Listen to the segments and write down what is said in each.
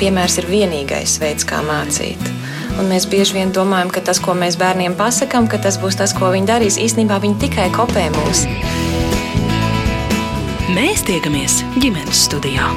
piemērs ir vienīgais veids, kā mācīt. Un mēs bieži vien domājam, ka tas, ko mēs bērniem pasakām, ka tas būs tas, ko viņi darīs, īstenībā viņi tikai kopē mūs. Mēs tiekamies ģimenes studijā.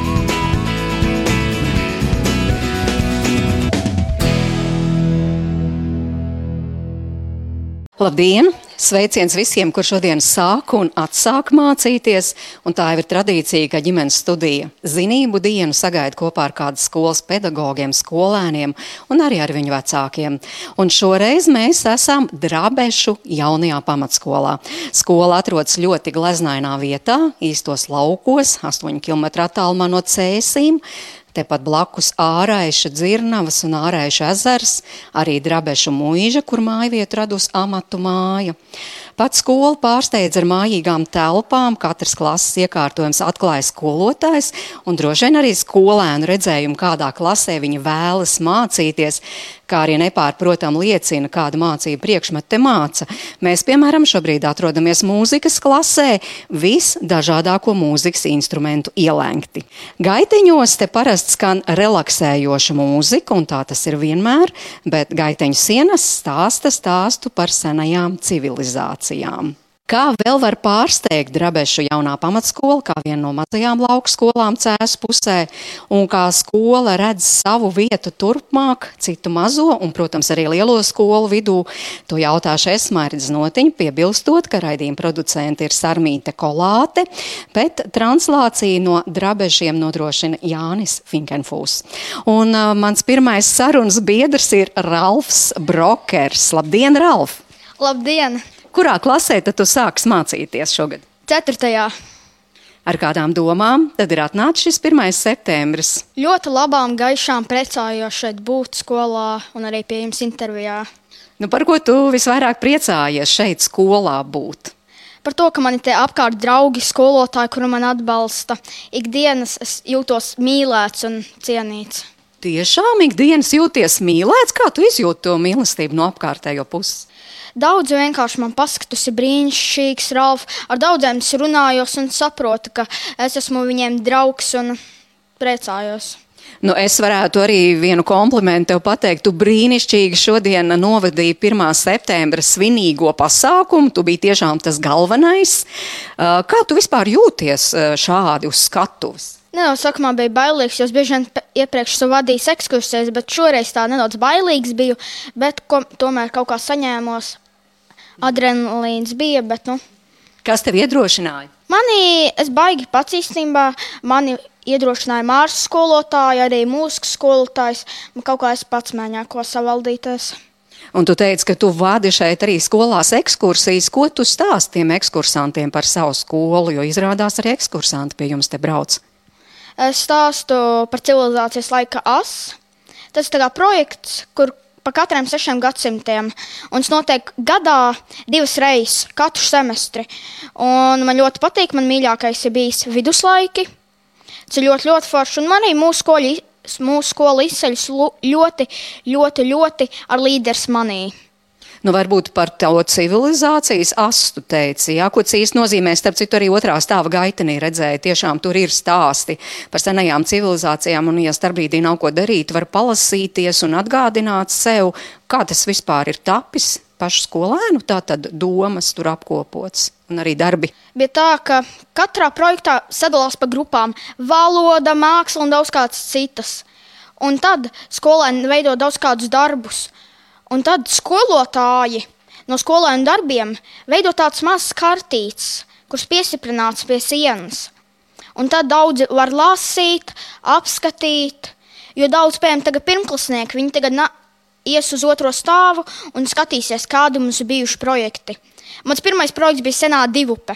Labdien! Sveiciens visiem, kur šodien sāk un atsāk mācīties. Un tā jau ir tradīcija, ka ģimenes studija zinību dienu sagaida kopā ar kādu skolas pedagogiem, skolēniem un arī ar viņu vecākiem. Un šoreiz mēs esam Drabešu jaunajā pamatskolā. Skola atrodas ļoti gleznainā vietā, īstos laukos, 8 km attālumā no cēsīm. Tepat blakus ārēša dzirnavas un ārēša ezers, arī drabešu mūža, kur mājvietu radus amatu māja. Pat skola pārsteidz ar mājīgām telpām, katras klases iekārtojums atklāja skolotājs, un droši vien arī skolēnu redzējumu, kādā klasē viņi vēlas mācīties, kā arī nepārprotam liecina, kāda mācība priekšmete māca. Mēs, piemēram, šobrīd atrodamies mūzikas klasē, visdažādāko mūzikas instrumentu ielēgti. Gaitiņos te parasti skan relaksējoša mūzika, un tā tas ir vienmēr, bet gaiteņu sienas stāsta stāstu par senajām civilizācijām inovācijām. Kā vēl var pārsteigt Drabešu jaunā pamatskola, kā viena no mazajām lauku skolām cēs pusē, un kā skola redz savu vietu turpmāk, citu mazo un, protams, arī lielo skolu vidū, to jautāšu es Mairidz Notiņu, piebilstot, ka raidījuma producenti ir Sarmīte Kolāte, bet translāciju no Drabešiem nodrošina Jānis Finkenfūs. Un uh, mans pirmais sarunas biedrs ir Ralfs Brokers. Labdien, Ralf! Labdien! Kurā klasē tad tu sāks mācīties šogad? Ceturtajā. Ar kādām domām tad ir atnācis šis 1. septembris? Ļoti labām, gaišām priecājos šeit būt skolā un arī pie jums intervijā. Nu, par ko tu visvairāk priecājies šeit skolā būt? Par to, ka man ir apkārt draugi, skolotāji, kuri man atbalsta. Ikdienas es jūtos mīlēts un cienīts. Tiešām ikdienas jūties mīlēts, kā tu izjūti to mīlestību no apkārtējo puses? Daudzi vienkārši man pasaka, tas ir brīnišķīgs, Ralf. Ar daudziem es runājos un saprotu, ka es esmu viņiem draugs un priecājos. Nu, es varētu arī vienu komplimentu tev pateikt. Tu brīnišķīgi šodien novadīji 1. septembra svinīgo pasākumu. Tu biji tiešām tas galvenais. Kā tu vispār jūties šādi uz skatuves? Nē, no sākumā bija bailīgs, jo es bieži vien iepriekš esmu vadījis ekskursijas, bet šoreiz tā nedaudz bailīgs biju, bet ko, tomēr kaut kā saņēmos adrenalīns bija. Bet, nu. Kas tev iedrošināja? Mani, es baigi pats īstenībā, mani iedrošināja mākslas skolotāja, arī mūzikas skolotājs. Man kaut kā es pats mēģināju ko savaldīties. Un tu teici, ka tu vadi šeit arī skolās ekskursijas. Ko tu stāsti tiem ekskursantiem par savu skolu, jo izrādās arī ekskursanti pie jums te brauc? Es stāstu par civilizācijas laika asu. Tas ir projekts, kur pa katriem sešiem gadsimtiem. Un tas notiek gadā divas reizes, katru semestri. Un man ļoti patīk, man mīļākais ir bijis viduslaiki. Tas ir ļoti, ļoti forši. Un man arī mūsu skola, mūsu skola izceļas ļoti, ļoti, ļoti ar līderis manī. Nu, varbūt par to civilizācijas astu teici, jā, ko īsti nozīmē. Starp citu, arī otrā stāva gaitenī redzēja, tiešām tur ir stāsti par senajām civilizācijām, un, ja starpbrīdī nav ko darīt, var palasīties un atgādināt sev, kā tas vispār ir tapis pašu skolēnu, tā tad domas tur apkopots un arī darbi. Bija tā, ka katrā projektā sadalās pa grupām - valoda, māksla un daudz kādas citas. Un tad skolēni veido daudz kādus darbus. Un tad skolotāji no skolēnu darbiem veido tādas mazas kartītes, kuras piestiprināts pie sienas. Un tad daudzi var lasīt, apskatīt, jo daudz, piemēram, tagad pirmklasnieki, viņi tagad ies uz otro stāvu un skatīsies, kādi mums ir bijuši projekti. Mans pirmais projekts bija senā divupe.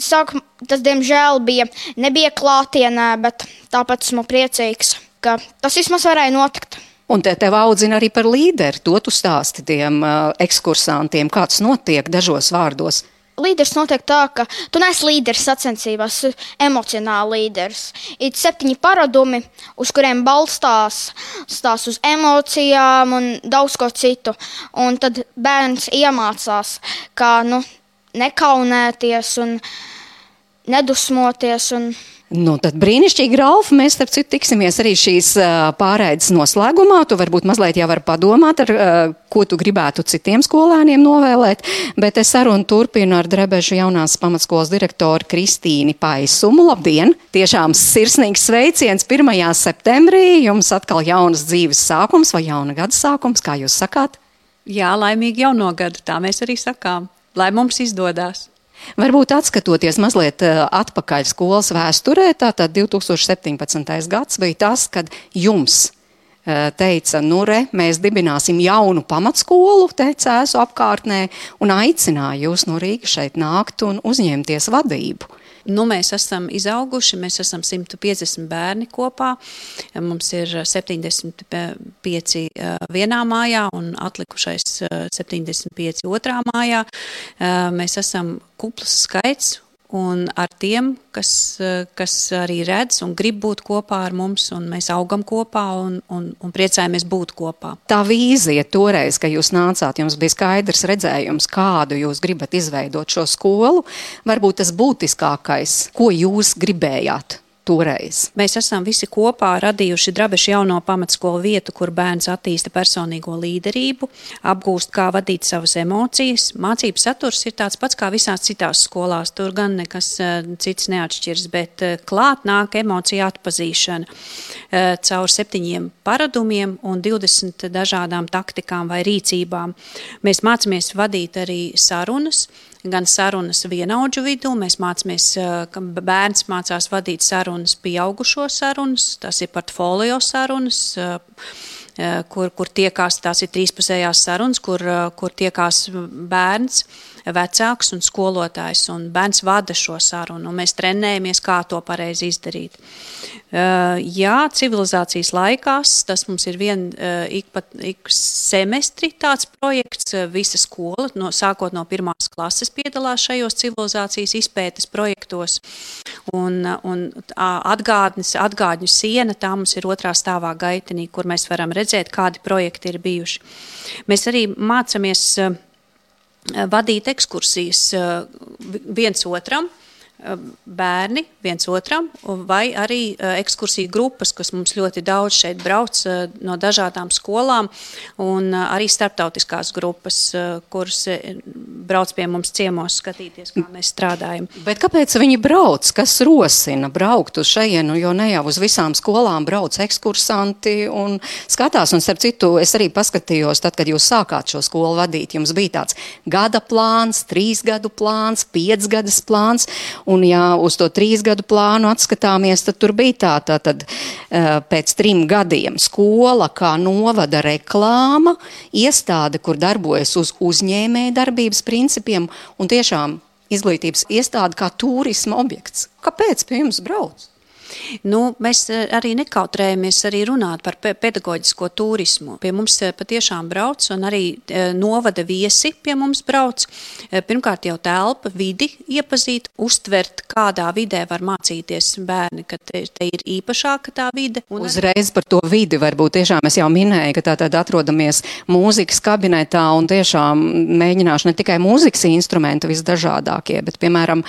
Sāk, tas, diemžēl, bija, nebija klātienē, bet tāpēc esmu priecīgs, ka tas vismaz varēja notikt. Un te tev audzina arī par līderi. To tu stāsti tiem uh, ekskursantiem, kāds notiek dažos vārdos. Līderis notiek tā, ka tu neesi līderis sacensībās, emocionāli līderis. Ir septiņi paradumi, uz kuriem balstās stās uz emocijām un daudz ko citu. Un tad bērns iemācās, kā nu, nekaunēties un nedusmoties. Un Nu, tad brīnišķīgi, Ralf. Mēs, starp citu, tiksimies arī šīs pārēdes noslēgumā. Tu varbūt mazliet jau vari padomāt, ar ko tu gribētu citiem skolēniem novēlēt. Bet es sarunu turpinu ar Drebežu jaunās pamatskolas direktoru Kristīni Paisumu. Labdien! Tiešām sirsnīgs sveiciens 1. septembrī. Jums atkal jaunas dzīves sākums vai jauna gada sākums, kā jūs sakāt? Jā, laimīgi jauno gadu, tā mēs arī sakām. Lai mums izdodas! Varbūt atskatoties mazliet eh, atpakaļ skolas vēsturē, tātad 2017. gads bija tas, kad jums eh, teica, nu re, mēs dibināsim jaunu pamatskolu, teica ēsu apkārtnē, un aicināja jūs no Rīgas šeit nākt un uzņemties vadību. Nu, mēs esam izauguši, mēs esam 150 bērni kopā. Mums ir 75 vienā mājā un atlikušais 75 otrā mājā. Mēs esam kupls skaits un ar tiem, kas, kas arī redz un grib būt kopā ar mums, un mēs augam kopā un, un, un priecājamies būt kopā. Tā vīzija toreiz, kad jūs nācāt, jums bija skaidrs redzējums, kādu jūs gribat izveidot šo skolu. Varbūt tas būtiskākais, ko jūs gribējāt toreiz? Mēs esam visi kopā radījuši Drabešu jauno pamatskolu vietu, kur bērns attīsta personīgo līderību, apgūst, kā vadīt savas emocijas. Mācību saturs ir tāds pats kā visās citās skolās. Tur gan nekas eh, cits neatšķirs, bet eh, klāt nāk emocija atpazīšana eh, caur septiņiem paradumiem un 20 dažādām taktikām vai rīcībām. Mēs mācāmies vadīt arī sarunas gan sarunas vienaudžu vidū. Mēs mācāmies, ka bērns mācās vadīt sarunas, pieaugušo sarunas, tas ir portfolio sarunas. Kur, kur tiekās, tās ir trīspusējās sarunas, kur, kur tiekās bērns, vecāks un skolotājs, un bērns vada šo sarunu, un mēs trenējamies, kā to pareizi izdarīt. Uh, jā, civilizācijas laikās tas mums ir vien uh, ik, pat, ik semestri tāds projekts, uh, visa skola, no, sākot no pirmās klases piedalās šajos civilizācijas izpētes projektos, un, un atgādnis, atgādņu siena, tā mums ir otrā stāvā gaitenī, kur mēs varam redzēt, kādi projekti ir bijuši. Mēs arī mācamies vadīt ekskursijas viens otram bērni viens otram, vai arī ekskursiju grupas, kas mums ļoti daudz šeit brauc no dažādām skolām, un arī starptautiskās grupas, kuras brauc pie mums ciemos skatīties, kā mēs strādājam. Bet kāpēc viņi brauc? Kas rosina braukt uz šejienu, jo ne jau uz visām skolām brauc ekskursanti un skatās, un starp citu es arī paskatījos, tad, kad jūs sākāt šo skolu vadīt, jums bija tāds gada plāns, trīs gadu plāns, piecgadas plāns, Un, ja uz to trīs gadu plānu atskatāmies, tad tur bija tā, tā tad pēc trim gadiem skola kā novada reklāma, iestāde, kur darbojas uz uzņēmēja darbības principiem un tiešām izglītības iestāde kā turisma objekts. Kāpēc pie jums brauc? Nu, mēs eh, arī nekautrējamies arī runāt par pe pedagoģisko turismu. Pie mums eh, patiešām brauc un arī eh, novada viesi pie mums brauc. Pirmkārt jau telpa, vidi iepazīt, uztvert, kādā vidē var mācīties bērni, ka te, te ir īpašāka tā vide. Un Uzreiz par to vidi varbūt tiešām es jau minēju, ka tā tad atrodamies mūzikas kabinetā un tiešām mēģināšu ne tikai mūzikas instrumentu visdažādākie, bet piemēram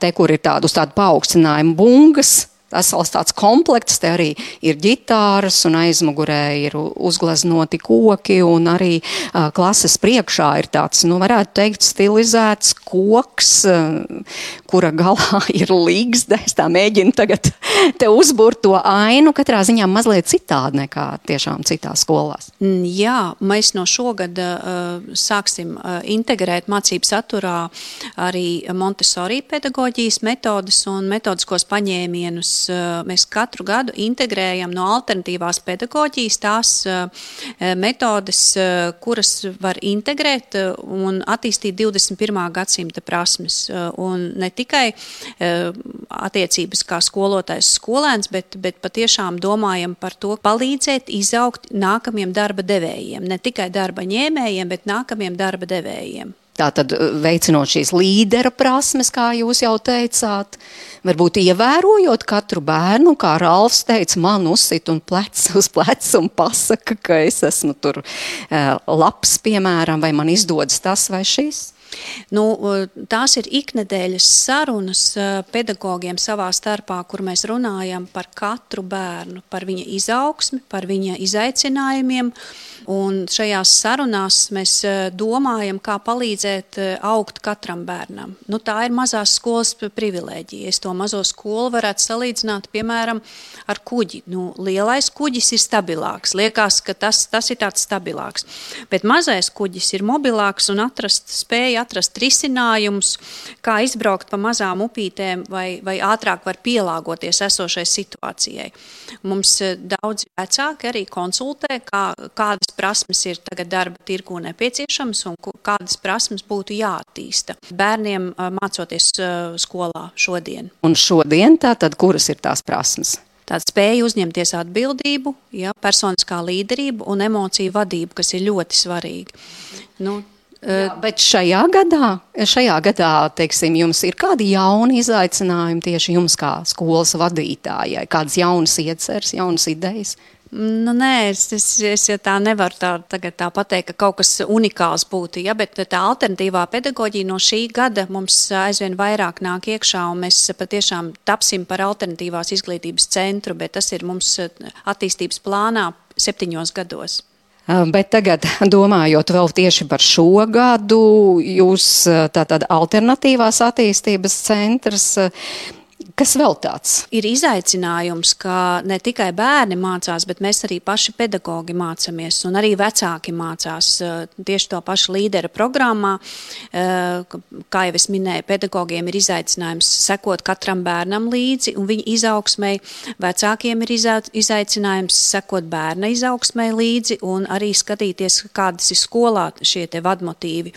te, kur ir tādu uz tādu paaugstinājumu bungas, vesels tāds komplekts. Te arī ir ģitāras, un aizmugurē ir uzgleznoti koki, un arī uh, klases priekšā ir tāds, nu, varētu teikt, stilizēts koks, uh, kura galā ir līgzde. Es tā mēģinu tagad te uzburt to ainu, katrā ziņā mazliet citādi nekā tiešām citās skolās. Mm, jā, mēs no šogad uh, sāksim uh, integrēt mācību saturā arī Montesori pedagoģijas metodas un metodiskos paņēmienus mēs katru gadu integrējam no alternatīvās pedagoģijas tās eh, metodes, eh, kuras var integrēt un attīstīt 21. gadsimta prasmes. Un ne tikai attiecības kā skolotājs skolēns, bet, bet patiešām domājam par to palīdzēt izaugt nākamajiem darba devējiem. Ne tikai darba ņēmējiem, bet nākamajiem darba devējiem. Tātad veicinot šīs līdera prasmes, kā jūs jau teicāt, varbūt ievērojot katru bērnu, kā Rāls teica, man uzsit un plec uz pleca un pasaka, ka es esmu tur uh, labs, piemēram, vai man izdodas tas vai šis. Nu, tās ir iknedēļas sarunas pedagogiem savā starpā, kur mēs runājam par katru bērnu, par viņa izaugsmi, par viņa izaicinājumiem. Un šajās sarunās mēs domājam, kā palīdzēt augt katram bērnam. Nu, tā ir mazās skolas privilēģija. Es to mazo skolu varētu salīdzināt, piemēram, ar kuģi. Nu, lielais kuģis ir stabilāks. Liekas, ka tas, tas ir tāds stabilāks. Bet mazais kuģis ir mobilāks un atrast, spēja atrast risinājumus, kā izbraukt pa mazām upītēm vai, vai ātrāk var pielāgoties esošai situācijai. Mums daudzi vecāki arī konsultē, kā, kādas prasmes ir tagad darba tirgu nepieciešamas un kādas prasmes būtu jāattīsta bērniem mācoties skolā šodien. Un šodien tātad kuras ir tās prasmes? Tāda spēja uzņemties atbildību, ja, personiskā līderība un emociju vadība, kas ir ļoti svarīga. Nu, Jā, bet šajā gadā, šajā gadā teiksim, jums ir kādi jauni izaicinājumi tieši jums, kā skolas vadītājai, kādas jaunas ieceres, jaunas idejas? Nu, nē, es, es, es ja tā nevaru tā, tā pateikt, ka kaut kas unikāls būtu. Ja, bet tā alternatīvā pedagoģija no šī gada mums aizvien vairāk nāk iekšā, un mēs patiešām tapsim par alternatīvās izglītības centru, bet tas ir mums attīstības plānā septiņos gados. Bet tagad, domājot vēl tieši par šo gadu, jūs tātad alternatīvās attīstības centrs Kas vēl tāds? Ir izaicinājums, ka ne tikai bērni mācās, bet mēs arī paši pedagogi mācāmies, un arī vecāki mācās tieši to pašu līdera programmā. Kā jau es minēju, pedagogiem ir izaicinājums sekot katram bērnam līdzi un viņa izaugsmai. Vecākiem ir izaicinājums sekot bērna izaugsmai līdzi un arī skatīties, kādas ir skolā šie vadmotīvi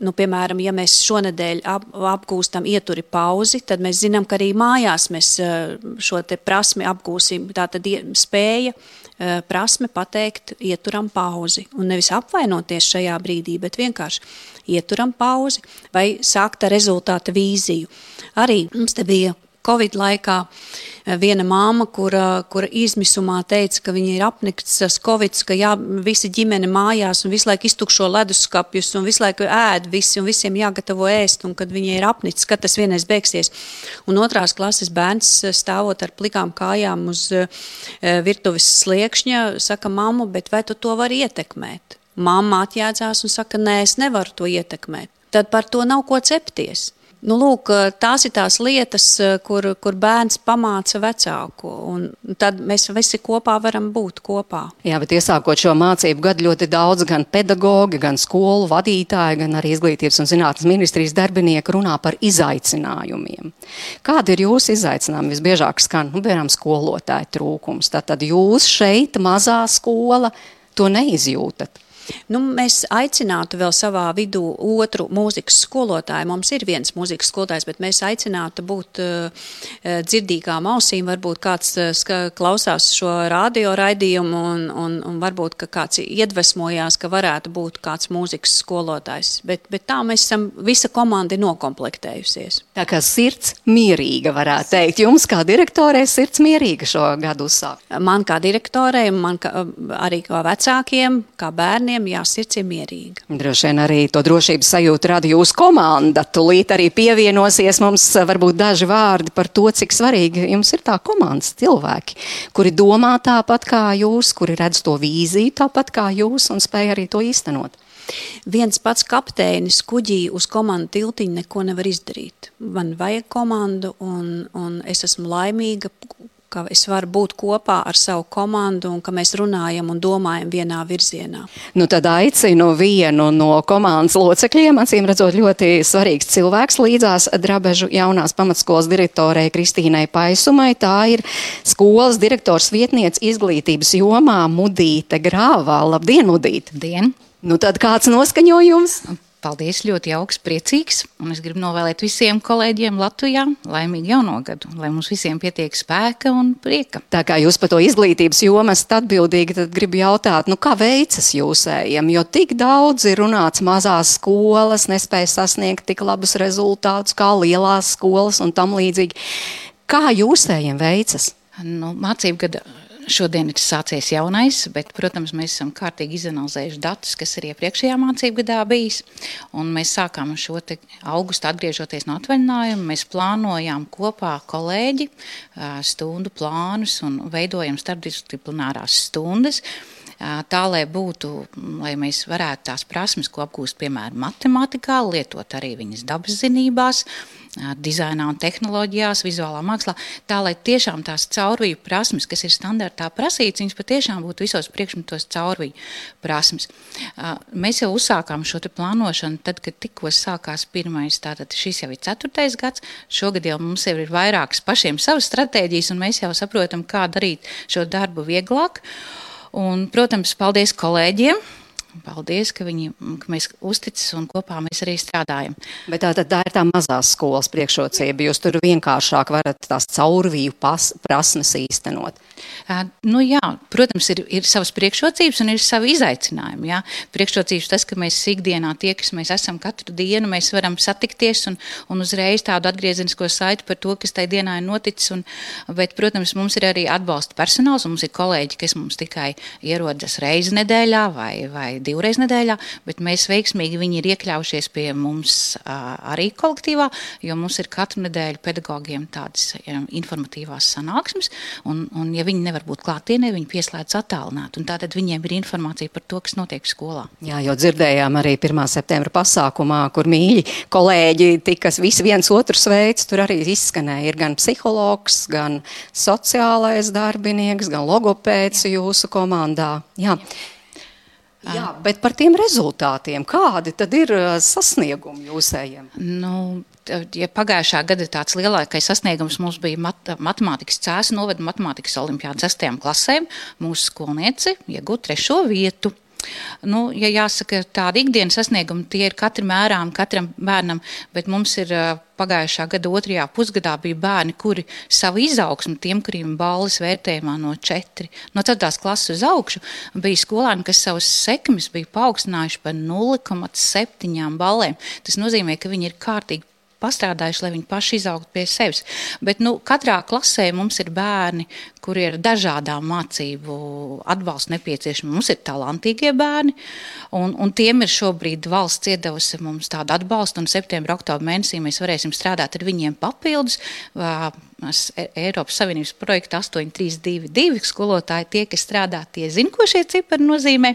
nu, piemēram, ja mēs šonadēļ ap, apgūstam ieturi pauzi, tad mēs zinām, ka arī mājās mēs eh, šo prasmi apgūsim. Tā tad spēja, eh, prasme pateikt, ieturam pauzi. Un nevis apvainoties šajā brīdī, bet vienkārši ieturam pauzi vai sākt ar rezultāta vīziju. Arī mums te bija Covid laikā eh, viena māma, kura, kura izmisumā teica, ka viņa ir apnikts tas Covid, ka jā, visi ģimene mājās un visu laiku iztukšo leduskapjus un visu laiku ēd visi un visiem jāgatavo ēst un kad viņai ir apnicis, kad tas vienreiz beigsies. Un otrās klases bērns eh, stāvot ar plikām kājām uz uh, virtuves sliekšņa, saka, mammu, bet vai tu to vari ietekmēt? Mamma atjēdzās un saka, nē, es nevaru to ietekmēt. Tad par to nav ko cepties. Nu, lūk, tās ir tās lietas, kur, kur bērns pamāca vecāku, un tad mēs visi kopā varam būt kopā. Jā, bet iesākot šo mācību gadu ļoti daudz gan pedagogi, gan skolu vadītāji, gan arī izglītības un zinātnes ministrijas darbinieki runā par izaicinājumiem. Kādi ir jūsu izaicinājumi? Visbiežāk skan, nu, piemēram, skolotāju trūkums. Tātad jūs šeit, mazā skola, to neizjūtat. Nu, mēs aicinātu vēl savā vidū otru mūzikas skolotāju. Mums ir viens mūzikas skolotājs, bet mēs aicinātu būt uh, dzirdīgām ausīm. Varbūt kāds uh, klausās šo radio raidījumu un, un, un varbūt kāds iedvesmojās, ka varētu būt kāds mūzikas skolotājs. Bet, bet tā mēs esam, visa komanda nokomplektējusies. Tā kā sirds mierīga varētu teikt. Jums kā direktorē sirds mierīga šo gadu uzsākt? Man kā direktorē, man kā, arī kā vecākiem, kā bērniem visiem jāsirds ir mierīga. Droši vien arī to drošības sajūtu rada jūsu komanda. Tūlīt arī pievienosies mums varbūt daži vārdi par to, cik svarīgi jums ir tā komandas cilvēki, kuri domā tāpat kā jūs, kuri redz to vīziju tāpat kā jūs un spēj arī to īstenot. Viens pats kapteinis kuģī uz komandu tiltiņu neko nevar izdarīt. Man vajag komandu, un, un es esmu laimīga ka es varu būt kopā ar savu komandu un ka mēs runājam un domājam vienā virzienā. Nu, tad aicinu vienu no komandas locekļiem, acīm redzot, ļoti svarīgs cilvēks līdzās Drabežu jaunās pamatskolas direktorei Kristīnai Paisumai. Tā ir skolas direktors vietniece izglītības jomā Mudīte Grāvā. Labdien, Mudīte! Dien! Nu, tad kāds noskaņojums? Paldies, ļoti jauks, priecīgs. Un es gribu novēlēt visiem kolēģiem Latvijā laimīgu jauno gadu, lai mums visiem pietiek spēka un prieka. Tā kā jūs par to izglītības jomu esat atbildīgi, tad gribu jautāt, nu kā veicas jūsējiem? Jo tik daudz ir runāts mazās skolas, nespēja sasniegt tik labus rezultātus kā lielās skolas un tam līdzīgi. Kā jūsējiem veicas? Nu, mācību gada Šodien ir sācies jaunais, bet, protams, mēs esam kārtīgi izanalizējuši datus, kas ir iepriekšējā mācību gadā bijis. Mēs sākām šo augustu atgriežoties no atvaļinājuma. Mēs plānojām kopā kolēģi stundu plānus un veidojam starpdisciplinārās stundas tā, lai būtu, lai mēs varētu tās prasmes, ko apgūst, piemēram, matemātikā, lietot arī viņas dabas zinībās, dizainā un tehnoloģijās, vizuālā mākslā, tā lai tiešām tās caurvīju prasmes, kas ir standartā prasītas, viņas patiešām būtu visos priekšmetos caurvīju prasmes. Mēs jau uzsākām šo plānošanu tad, kad tikko sākās pirmais, tātad šis jau ir ceturtais gads, šogad jau mums jau ir vairākas pašiem savas stratēģijas, un mēs jau saprotam, kā darīt šo darbu vieglāk. Un, protams, paldies kolēģiem, Paldies, ka viņi ka mēs uzticas un kopā mēs arī strādājam. Bet tā, tā ir tā mazās skolas priekšrocība. Jūs tur vienkāršāk varat tās caurvīju pas, prasmes īstenot. Uh, nu jā, protams, ir, ir savas priekšrocības un ir savi izaicinājumi. Jā. Priekšrocības tas, ka mēs ikdienā tie, kas mēs esam katru dienu, mēs varam satikties un, un uzreiz tādu atgriezenisko saiti par to, kas tajā dienā ir noticis. Un, bet, protams, mums ir arī atbalsta personāls un mums ir kolēģi, kas mums tikai ierodas reizi nedēļā vai, vai divreiz nedēļā, bet mēs veiksmīgi viņi ir iekļaujušies pie mums arī kolektīvā, jo mums ir katru nedēļu pedagogiem tādas informatīvās sanāksmes, un, un ja viņi nevar būt klātienē, viņi pieslēdz attālināt, un tātad viņiem ir informācija par to, kas notiek skolā. Jā, jo dzirdējām arī 1. septembra pasākumā, kur mīļi kolēģi tikas visi viens otru sveic, tur arī izskanēja, ir gan psihologs, gan sociālais darbinieks, gan logopēds jūsu komandā. Jā. Jā. Jā, bet par tiem rezultātiem, kādi tad ir sasniegumi jūsējiem? Nu, ja pagājušā gada tāds lielākais sasniegums mums bija mat matemātikas cēsu novada matemātikas olimpiādas sestajām klasēm, mūsu skolnieci iegūt trešo vietu. Nu, ja jāsaka, tāda ikdienas sasnieguma tie ir katram mērām, katram bērnam, bet mums ir pagājušā gada otrajā pusgadā bija bērni, kuri savu izaugsmu, tiem, kuriem balvas vērtējumā no 4, no 4. klases uz augšu, bija skolēni, kas savus sekmes bija paaugstinājuši par 0,7 balēm. Tas nozīmē, ka viņi ir kārtīgi pastrādājuši, lai viņi paši izaugtu pie sevis. Bet nu, katrā klasē mums ir bērni, kuri ir dažādām mācību atbalstu nepieciešami. Mums ir talantīgie bērni, un, un tiem ir šobrīd valsts iedavusi mums tādu atbalstu, un septembrī, oktobra mēnesī mēs varēsim strādāt ar viņiem papildus. E, Eiropas Savienības projekta 8322 skolotāji, tie, kas strādā, tie zina, ko šie cipari nozīmē.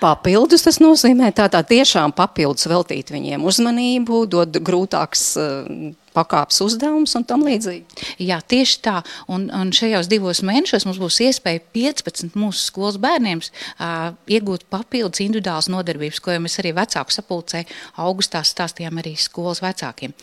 Papildus tas nozīmē tādā tiešām papildus veltīt viņiem uzmanību, dod grūtāks uh, pakāpes uzdevums un tam līdzīgi. Jā, tieši tā. Un, un šajos divos mēnešos mums būs iespēja 15 mūsu skolas bērniem uh, iegūt papildus individuālas nodarbības, ko jau mēs arī vecāku sapulcē augustā stāstījām arī skolas vecākiem.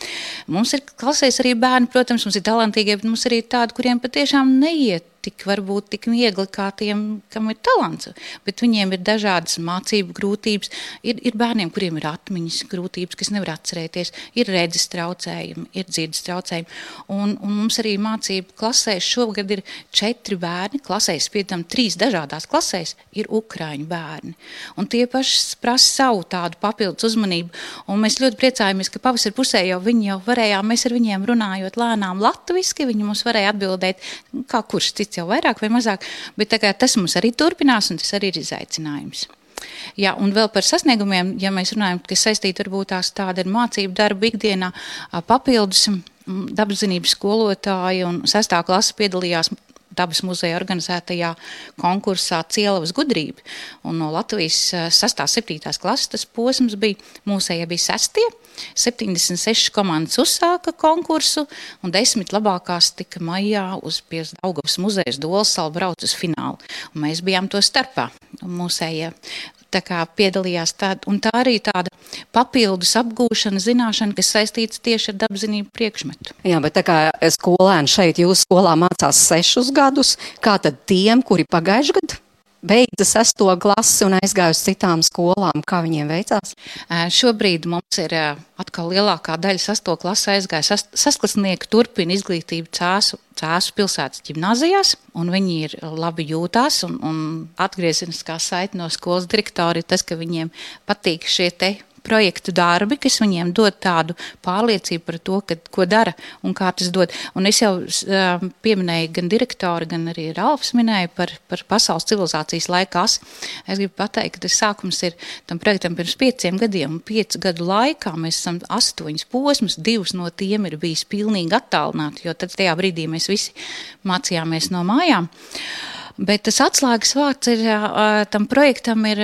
Mums ir klasēs arī bērni, protams, mums ir talantīgie, bet mums arī ir tādi, kuriem patiešām neiet tik varbūt tik viegli kā tiem, kam ir talants. Bet viņiem ir dažādas mācību grūtības. Ir, ir bērniem, kuriem ir atmiņas grūtības, kas nevar atcerēties, ir redzes traucējumi, ir dzirdes traucējumi. Un, un mums arī mācību klasēs šogad ir četri bērni. Klasēs, piemēram, trīs dažādās klasēs ir ukraiņu bērni. Un tie paši prasa savu tādu papildus uzmanību. Un mēs ļoti priecājamies, ka pavasara pusē jau viņi jau varējām, mēs ar viņiem runājot lēnām latviski, viņi mums varēja atbildēt, kā kurš cits jau vairāk vai mazāk, bet tas mums arī turpinās, un tas arī ir izaicinājums. Jā, un vēl par sasniegumiem, ja mēs runājam, kas saistīti varbūt tās tāda ir mācību darba ikdienā, papildus dabaszinības skolotāji un sestā klasa piedalījās dabas muzeja organizētajā konkursā Cielavas gudrība. Un no Latvijas 6. un 7. klases tas posms bija, mūsējie bija 6. 76 komandas uzsāka konkursu, un desmit labākās tika maijā uz Daugavas muzejas Dolsalu brauc uz finālu. Un mēs bijām to starpā. Mūsējie tā kā piedalījās un tā arī tāda papildus apgūšana, zināšana, kas saistīts tieši ar dabzinību priekšmetu. Jā, bet tā kā skolēni šeit jūsu skolā mācās sešus gadus, kā tad tiem, kuri pagājuši gadu beidza sesto klasi un aizgāja uz citām skolām. Kā viņiem veicās? Šobrīd mums ir atkal lielākā daļa sesto klasi aizgāja. Sastklasnieki turpina izglītību cēsu, cēsu pilsētas ģimnāzijās, un viņi ir labi jūtās, un, un atgriezeniskā saite no skolas direktora ir tas, ka viņiem patīk šie te projektu darbi, kas viņiem dod tādu pārliecību par to, ka, ko dara un kā tas dod. Un es jau uh, pieminēju gan direktori, gan arī Ralfs minēja par, par pasaules civilizācijas laikas. Es gribu pateikt, ka tas sākums ir tam projektam pirms pieciem gadiem, piecu gadu laikā mēs esam astoņus posmus, divus no tiem ir bijis pilnīgi attālināti, jo tad tajā brīdī mēs visi mācījāmies no mājām. Bet tas atslēgas vārds ir, tam projektam ir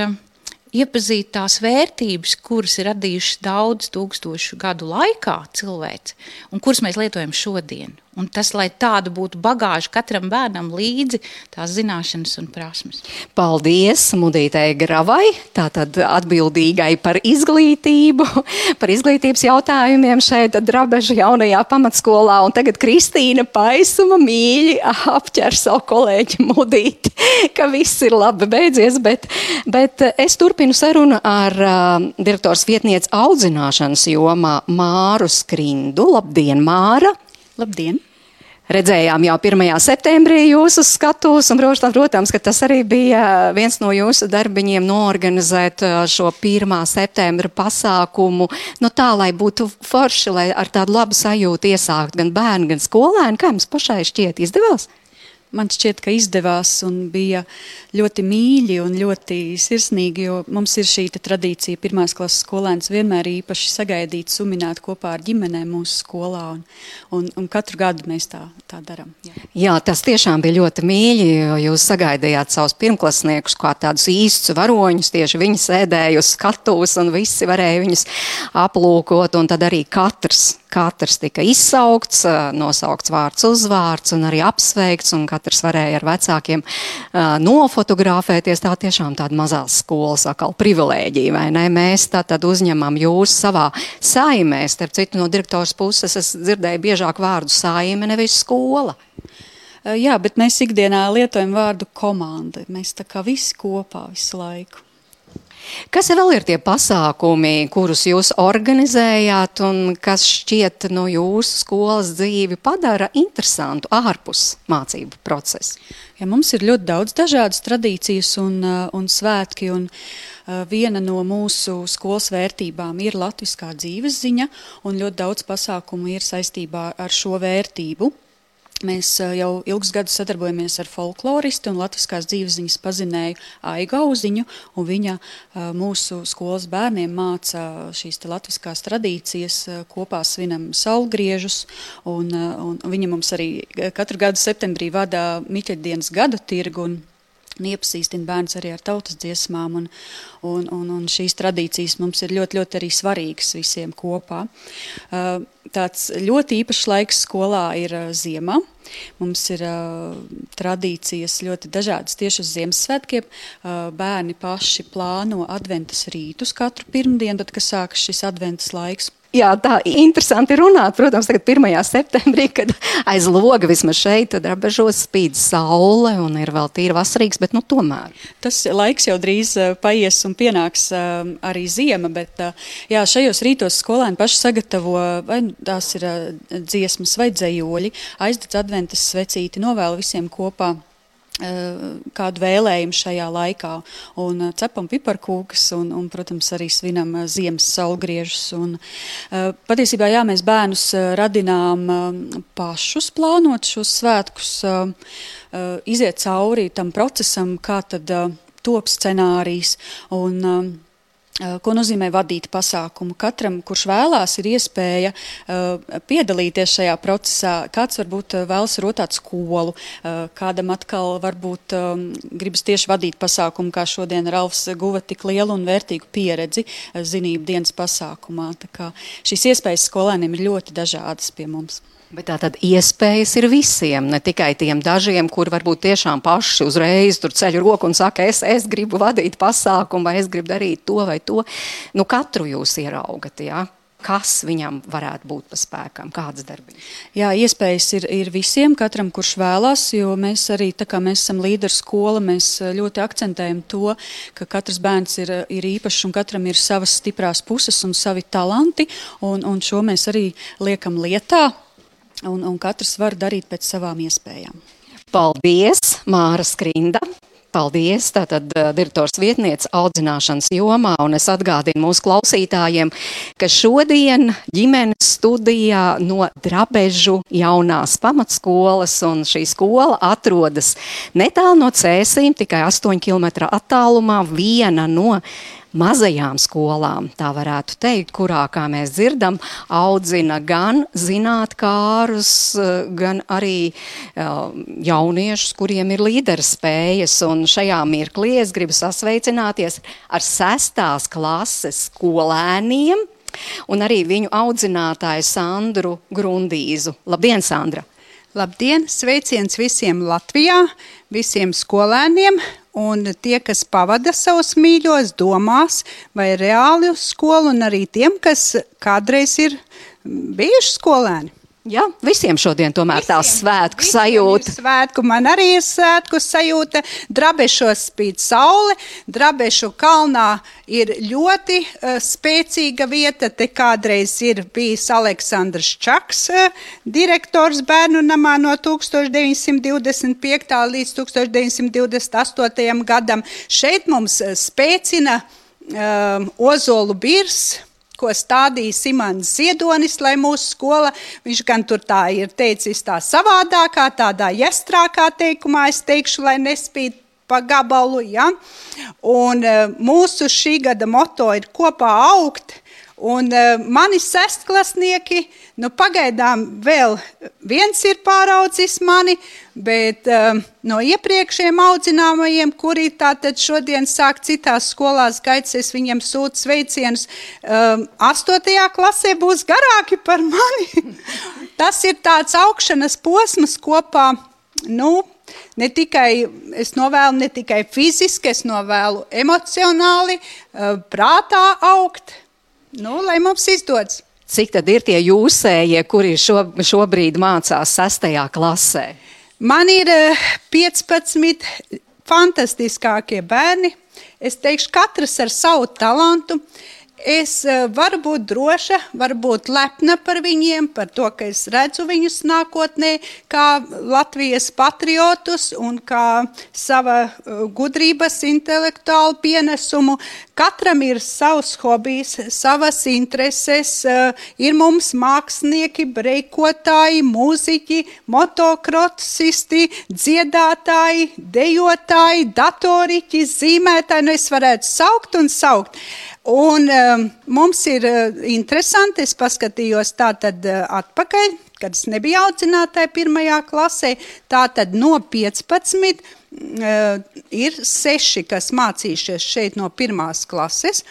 iepazīt tās vērtības, kuras ir radījušas daudz tūkstošu gadu laikā cilvēks, un kuras mēs lietojam šodien. Un tas, lai tāda būtu bagāža katram bērnam līdzi, tās zināšanas un prasmes. Paldies Mudītei Gravai, tātad atbildīgai par izglītību, par izglītības jautājumiem šeit Drabeža jaunajā pamatskolā. Un tagad Kristīna Paisuma mīļi apķer savu kolēģi Mudīti, ka viss ir labi beidzies, bet, bet es turpinu sarunu ar uh, direktors vietniec audzināšanas jomā Māru Skrindu. Labdien, Māra! Labdien! Redzējām jau 1. septembrī jūsu skatus, un, protams, ka tas arī bija viens no jūsu darbiņiem noorganizēt uh, šo 1. septembra pasākumu, nu tā, lai būtu forši, lai ar tādu labu sajūtu iesākt gan bērni, gan skolēni. Kā jums pašai šķiet izdevās? Man šķiet, ka izdevās un bija ļoti mīļi un ļoti sirsnīgi, jo mums ir šī tradīcija pirmās klases skolēns vienmēr īpaši sagaidīt, suminēt kopā ar ģimenēm mūsu skolā, un, un, un katru gadu mēs tā, tā darām. Jā. jā, tas tiešām bija ļoti mīļi, jo jūs sagaidījāt savus pirmklasniekus kā tādus īstus varoņus, tieši viņi sēdēja uz skatuves un visi varēja viņus aplūkot, un tad arī katrs katrs tika izsaukts, nosaukts vārds uzvārds un arī apsveikts, un katrs varēja ar vecākiem nofotografēties. Tā tiešām tāda mazās skolas atkal privilēģija, vai ne? Mēs tā tad uzņemam jūs savā saimē, starp citu no direktors puses es dzirdēju biežāk vārdu saime, nevis skola. Jā, bet mēs ikdienā lietojam vārdu komanda. Mēs tā kā visi kopā visu laiku. Kas vēl ir tie pasākumi, kurus jūs organizējāt un kas šķiet no jūsu skolas dzīvi padara interesantu ārpus mācību procesu? Ja mums ir ļoti daudz dažādas tradīcijas un, uh, un svētki, un uh, viena no mūsu skolas vērtībām ir latviskā dzīves ziņa, un ļoti daudz pasākumu ir saistībā ar šo vērtību. Mēs jau ilgus gadus sadarbojamies ar folkloristu un latviskās dzīvesziņas pazinēju Aigu Auziņu, un viņa mūsu skolas bērniem māca šīs latviskās tradīcijas, kopā svinam saulgriežus, un, un viņa mums arī katru gadu septembrī vada Miķeļdienas gadu tirgu, un un iepazīstina bērns arī ar tautas dziesmām. Un, un, un, un šīs tradīcijas mums ir ļoti, ļoti arī svarīgas visiem kopā. Uh, tāds ļoti īpašs laiks skolā ir uh, ziema. Mums ir uh, tradīcijas ļoti dažādas tieši uz Ziemassvētkiem. Uh, bērni paši plāno adventas rītus katru pirmdienu, tad, kad sākas šis adventas laiks. Jā, tā interesanti runāt. Protams, tagad 1. septembrī, kad aiz loga vismaz šeit rabežos spīd saule un ir vēl tīra vasarīgs, bet nu tomēr. Tas laiks jau drīz uh, paies un pienāks uh, arī ziema, bet uh, jā, šajos rītos skolēni paši sagatavo, vai tās ir dziesmas vai dzējoļi, aizdedz adventas svecīti, novēl visiem kopā Eh, kādu vēlējumu šajā laikā. Un eh, cepam piparkūkas un, un, protams, arī svinam eh, ziemas saulgriežus. Un, patiesībā, jā, mēs bērnus radinām pašus plānot šos svētkus, iziet cauri tam procesam, kā tad top scenārijs. Un, Eh, ko nozīmē vadīt pasākumu? Katram, kurš vēlās, ir iespēja uh, piedalīties šajā procesā. Kāds varbūt vēlas rotāt skolu, uh, kādam atkal varbūt um, gribas tieši vadīt pasākumu, kā šodien Ralfs guva tik lielu un vērtīgu pieredzi zinību dienas pasākumā. Tā kā šīs iespējas skolēniem ir ļoti dažādas pie mums. Bet tā tad iespējas ir visiem, ne tikai tiem dažiem, kur varbūt tiešām paši uzreiz ceļ roku un saka, es, es gribu vadīt pasākumu, vai es gribu darīt to vai to. Nu, katru jūs ieraugat. Ja? kas viņam varētu būt pa spēkam, kādas darbības? Jā, iespējas ir, ir visiem, katram, kurš vēlās, jo mēs arī, tā kā mēs esam līderu skola, mēs ļoti akcentējam to, ka katrs bērns ir, ir īpašs un katram ir savas stiprās puses un savi talanti, un, un šo mēs arī liekam lietā, un, un katrs var darīt pēc savām iespējām. Paldies, Māra Skrinda! Paldies! Tātad uh, direktors vietniece audzināšanas jomā, un es atgādinu mūsu klausītājiem, ka šodien ģimenes studijā no Drabežu jaunās pamatskolas, un šī skola atrodas netālu no Cēsīm, tikai 8 km attālumā, viena no mazajām skolām, tā varētu teikt, kurā, kā mēs dzirdam, audzina gan zinātkārus, gan arī uh, jauniešus, kuriem ir līderu spējas. Un šajā mirklī es gribu sasveicināties ar sestās klases skolēniem un arī viņu audzinātāju Sandru Grundīzu. Labdien, Sandra! Labdien! Sveiciens visiem Latvijā, visiem skolēniem Un tie, kas pavada savus mīļos, domās, vai reāli uz skolu, un arī tiem, kas kādreiz ir bijuši skolēni. Jā, visiem šodien tomēr visiem, tā svētku sajūta. Svētku man arī ir svētku sajūta. Drabešos spīd saule, Drabešu kalnā ir ļoti uh, spēcīga vieta. Te kādreiz ir bijis Aleksandrs Čaks, uh, direktors bērnu namā no 1925. līdz 1928. gadam. Šeit mums spēcina uh, Ozolu birs ko stādīja Simons Ziedonis, lai mūsu skola, viņš gan tur tā ir teicis tā savādākā, tādā jestrākā teikumā, es teikšu, lai nespīd pa gabalu, ja? Un e, mūsu šī gada moto ir kopā augt, Un uh, mani sestklasnieki, nu pagaidām vēl viens ir pāraudzis mani, bet uh, no iepriekšējiem audzināmajiem, kuri tātad šodien sāk citās skolās gaitas, es viņiem sūtu sveicienus, uh, astotajā klasē būs garāki par mani. Tas ir tāds augšanas posms kopā, nu, ne tikai, es novēlu ne tikai fiziski, es novēlu emocionāli, prātā augt, Nu, lai mums izdodas. Cik tad ir tie jūsējie, kuri šo, šobrīd mācās sestajā klasē? Man ir 15 eh, fantastiskākie bērni. Es teikšu, katrs ar savu talantu. Es eh, varu būt droša, varu būt lepna par viņiem, par to, ka es redzu viņus nākotnē kā Latvijas patriotus un kā sava eh, gudrības intelektuālu pienesumu. Katram ir savs hobijs, savas intereses. Eh, ir mums mākslinieki, breikotāji, mūziķi, motokrotisisti, dziedātāji, dejotāji, datoriķi, zīmētāji. Nu, es varētu saukt un saukt. Un um, mums ir uh, interesanti, es paskatījos tā tad uh, atpakaļ, kad es nebiju audzinātāja pirmajā klasē, tā tad no 15 uh, ir seši, kas mācījušies šeit no pirmās klases,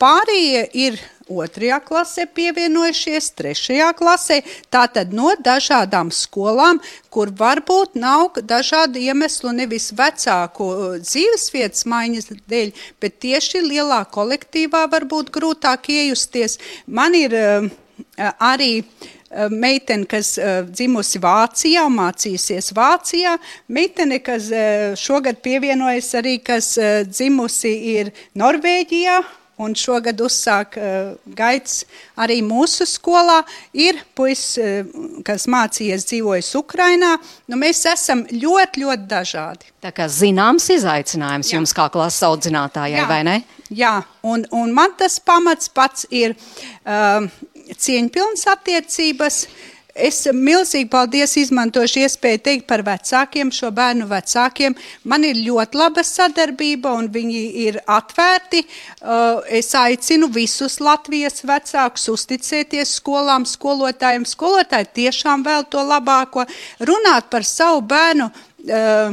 pārējie ir otrajā klasē pievienojušies, trešajā klasē, tātad no dažādām skolām, kur varbūt nav dažādu iemeslu nevis vecāku uh, dzīvesvietas maiņas dēļ, bet tieši lielā kolektīvā varbūt grūtāk iejusties. Man ir uh, arī uh, meitene, kas uh, dzimusi Vācijā mācījusies Vācijā, meitene, kas uh, šogad pievienojas arī, kas dzimusi ir Norvēģijā, un šogad uzsāk uh, gaitas arī mūsu skolā. Ir puisis, uh, kas mācījies dzīvojis Ukrainā. Nu, mēs esam ļoti, ļoti dažādi. Tā kā zināms izaicinājums Jā. jums kā klases audzinātājai, Jā. vai ne? Jā, un, un man tas pamats pats ir uh, cieņpilnas attiecības, Es milzīgi paldies izmantošu iespēju teikt par vecākiem, šo bērnu vecākiem. Man ir ļoti laba sadarbība un viņi ir atvērti. Uh, es aicinu visus Latvijas vecākus uzticēties skolām, skolotājiem. Skolotāji tiešām vēl to labāko. Runāt par savu bērnu, uh,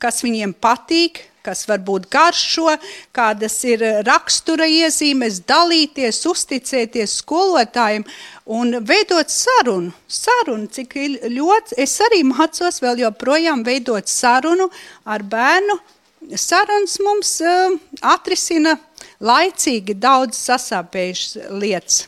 kas viņiem patīk, kas varbūt garšo, kādas ir rakstura iezīmes, dalīties, uzticēties skolotājiem un veidot sarunu. Sarunu, cik ļoti es arī mācos vēl joprojām veidot sarunu ar bērnu. Sarunas mums uh, atrisina laicīgi daudz sasāpējušas lietas.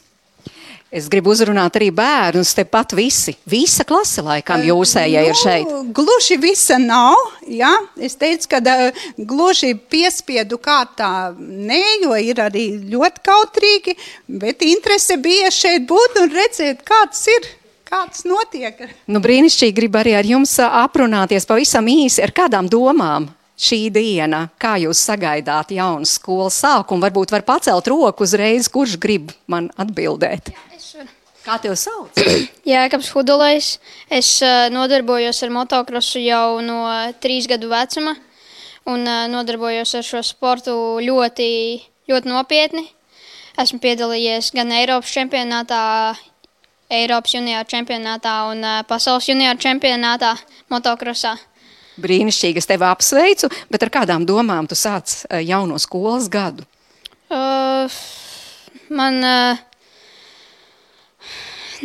Es gribu uzrunāt arī bērnus, tepat visi. Visa klase laikam jūsējai nu, ir šeit. Gluži visa nav, jā. Es teicu, ka uh, gluži piespiedu kārtā nē, jo ir arī ļoti kautrīgi, bet interese bija šeit būt un redzēt, kāds ir. Kāds notiek? Nu, brīnišķīgi grib arī ar jums aprunāties pavisam īsi ar kādām domām šī diena, kā jūs sagaidāt jaunu skolas sākumu? Varbūt var pacelt roku uzreiz, kurš grib man atbildēt. Kā tev sauc? Jēkabs Hudulais. Es uh, nodarbojos ar motokrosu jau no trīs gadu vecuma un uh, nodarbojos ar šo sportu ļoti, ļoti nopietni. Esmu piedalījies gan Eiropas čempionātā, Eiropas junioru čempionātā un uh, pasaules junioru čempionātā motokrosā. Brīnišķīgi, es tevi apsveicu, bet ar kādām domām tu sāc uh, jauno skolas gadu? Uh, man uh,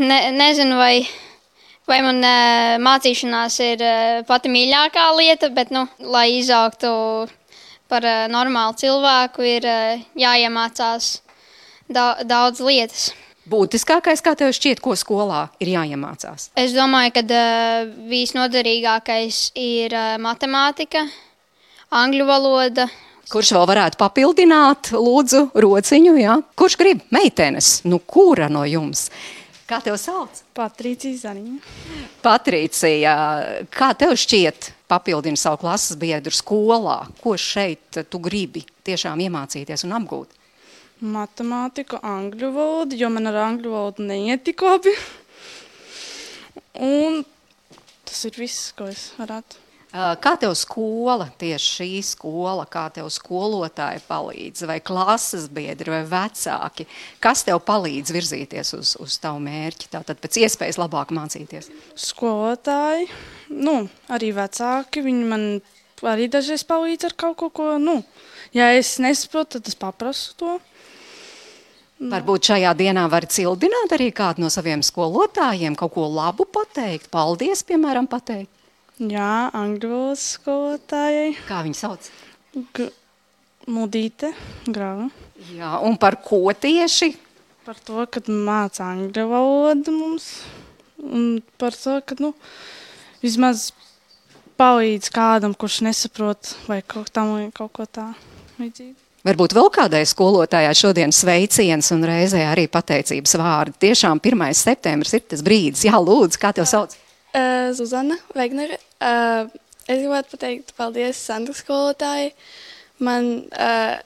ne, nezinu, vai, vai man uh, mācīšanās ir uh, pati mīļākā lieta, bet, nu, lai izaugtu par uh, normālu cilvēku, ir uh, jāiemācās da daudz lietas. Būtiskākais, kā tev šķiet, ko skolā ir jāiemācās? Es domāju, ka uh, visnoderīgākais ir uh, matemātika, angļu valoda. Kurš vēl varētu papildināt, lūdzu, rociņu? Ja? Kurš grib meitenes? Nu, kura no jums? Kā tev sauc? Patricija Zaniņa. Patricija, kā tev šķiet papildina savu klases biedru skolā? Ko šeit tu gribi tiešām iemācīties un apgūt? Matemātika, angļu valoda, jo man ar angļu valodu neiet tik labi. Un tas ir viss, ko es varētu. Kā tev skola, tieši šī skola, kā tev skolotāji palīdz, vai klases biedri, vai vecāki? Kas tev palīdz virzīties uz, uz tavu mērķi, tātad pēc iespējas labāk mācīties? Skolotāji, nu, arī vecāki, viņi man arī dažreiz palīdz ar kaut ko, ko, nu, ja es nesaprotu, tad es paprasu to. Nu. Varbūt šajā dienā var cildināt arī kādu no saviem skolotājiem, kaut ko labu pateikt, paldies, piemēram, pateikt. Jā, angļu valodas skolotājai. Kā viņa sauc? G Mudīte, grāva. Jā, un par ko tieši? Par to, ka māca angļu valodu mums. Un par to, ka, nu, vismaz palīdz kādam, kurš nesaprot vai kaut, tam, kaut ko tā līdzīgu. Varbūt vēl kādai skolotājai šodien sveiciens un reizē arī pateicības vārdi. Tiešām 1. septembris ir tas brīdis. Jā, lūdzu, kā tev sauc? Uh, Zuzana Vegnere. Uh, es gribētu pateikt paldies Sandra skolotājai. Man uh,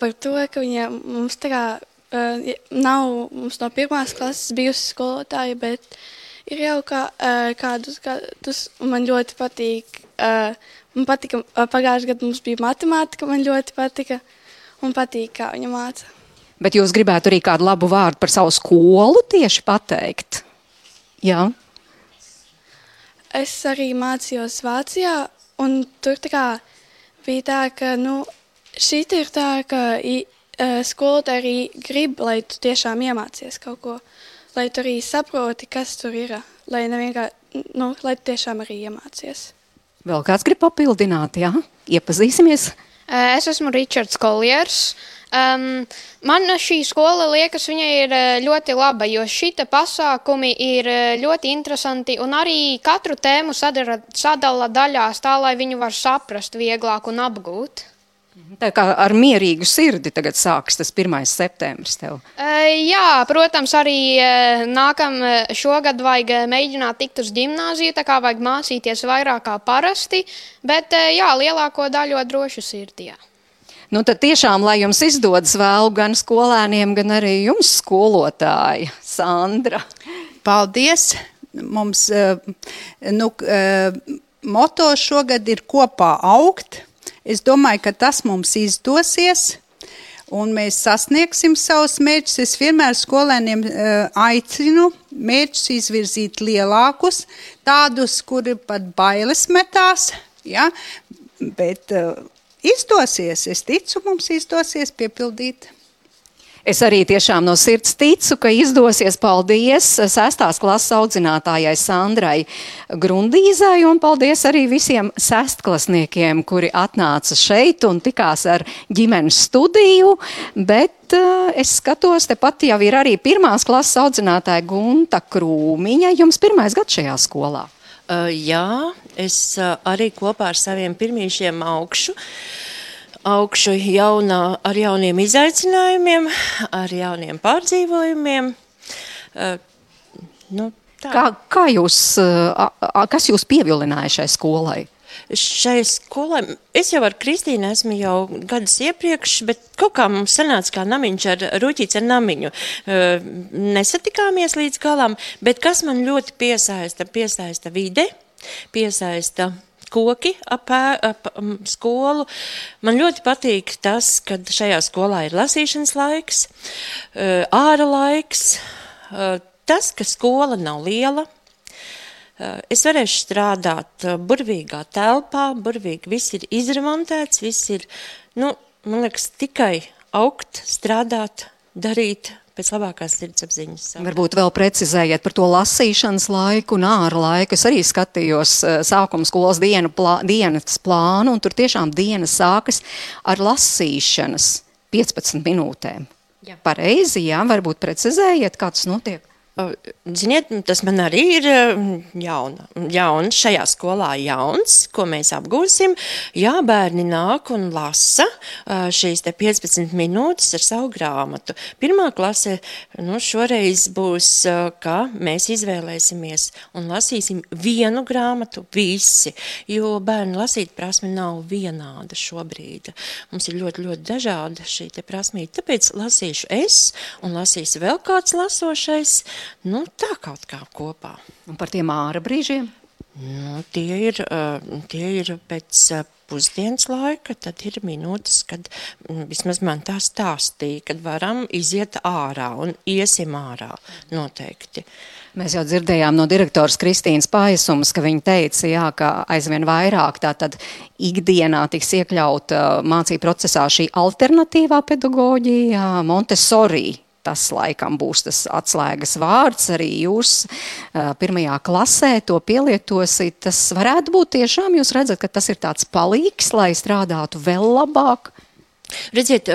par to, ka viņa mums tā kā uh, nav mums no pirmās klases bijusi skolotāja, bet ir jau kā, uh, kādus gadus, un man ļoti patīk. Uh, man patika, uh, pagājušajā gadā mums bija matemātika, man ļoti patika, un patīk, kā viņa māca. Bet jūs gribētu arī kādu labu vārdu par savu skolu tieši pateikt? Jā. Es arī mācījos Vācijā, un tur tā kā bija tā, ka nu, šī ir tā, ka uh, skolotāji arī grib, lai tu tiešām iemācies kaut ko, lai tu arī saproti, kas tur ir, lai, nu, lai tu tiešām arī iemācies. Vēl kāds grib papildināt, jā? Iepazīsimies! Es esmu Ričards Koljers. Um, man šī skola liekas, viņa ir ļoti laba, jo šita pasākumi ir ļoti interesanti un arī katru tēmu sadara, sadala daļās tā, lai viņu var saprast vieglāk un apgūt. Tā kā ar mierīgu sirdi tagad sāks tas 1. septembris tev. Jā, protams, arī uh, nākam šogad vajag mēģināt tikt uz ģimnāziju, tā kā vajag mācīties vairāk kā parasti, bet jā, lielāko daļu drošu sirdī. Nu, tad tiešām, lai jums izdodas vēl gan skolēniem, gan arī jums skolotāji, Sandra. Paldies! Mums nu, moto šogad ir kopā augt. Es domāju, ka tas mums izdosies un mēs sasniegsim savus mērķus. Es vienmēr skolēniem uh, aicinu mērķus izvirzīt lielākus, tādus, kuri pat bailes metās, ja? bet uh, izdosies. Es ticu, mums izdosies piepildīt. Es arī tiešām no sirds ticu, ka izdosies. Paldies sestās klases audzinātājai Sandrai Grundīzai un paldies arī visiem sestklasniekiem, kuri atnāca šeit un tikās ar ģimenes studiju. Bet uh, es skatos, tepat jau ir arī pirmās klases audzinātāja Gunta Krūmiņa. Jums pirmais gads šajā skolā? Uh, jā, es uh, arī kopā ar saviem pirmīšiem augšu. Augšu jaunā, ar jauniem izaicinājumiem, ar jauniem pārdzīvojumiem. Uh, nu, tā. kā, kā jūs, uh, kas jūs pievilināja šai skolai? šai skolai, es jau ar Kristīnu esmu jau gadus iepriekš, bet kaut kā mums sanāca kā namiņš ar ruķīts ar namiņu. Uh, nesatikāmies līdz galam, bet kas man ļoti piesaista, piesaista vide, piesaista koki ap, ap skolu. Man ļoti patīk tas, ka šajā skolā ir lasīšanas laiks, uh, āra laiks, uh, tas, ka skola nav liela, Eh, es varēšu strādāt burvīgā telpā, burvīgi viss ir izremontēts, viss ir, nu, man liekas, tikai augt, strādāt, darīt pēc labākās sirdsapziņas. Varbūt vēl precizējiet par to lasīšanas laiku un ārā laiku. Es arī skatījos eh, sākuma skolas dienu, plā, dienas plānu, un tur tiešām diena sākas ar lasīšanas 15 minūtēm. Jā. Pareizi, jā, varbūt precizējiet, kā tas notiek. Ziniet, tas man arī ir jauna, jauns, šajā skolā jauns, ko mēs apgūsim. Jā, bērni nāk un lasa šīs te 15 minūtes ar savu grāmatu. Pirmā klase, nu, šoreiz būs, ka mēs izvēlēsimies un lasīsim vienu grāmatu visi, jo bērnu lasīt prasme nav vienāda šobrīd. Mums ir ļoti, ļoti dažāda šī te prasmīta, tāpēc lasīšu es un lasīs vēl kāds lasošais, Nu, tā kaut kā kopā. Un par tiem ārā brīžiem? Nu, tie, ir, tie ir pēc pusdienas laika, tad ir minūtes, kad mm, vismaz man tā stāstīja, kad varam iziet ārā un iesim ārā noteikti. Mēs jau dzirdējām no direktoras Kristīnas Paisumas, ka viņa teica, jā, ka aizvien vairāk tātad ikdienā tiks iekļauta mācību procesā šī alternatīvā pedagoģija, Montessori tas laikam būs tas atslēgas vārds. Arī jūs pirmajā klasē to pielietosiet. Tas varētu būt tiešām, jūs redzat, ka tas ir tāds palīgs, lai strādātu vēl labāk. Redziet,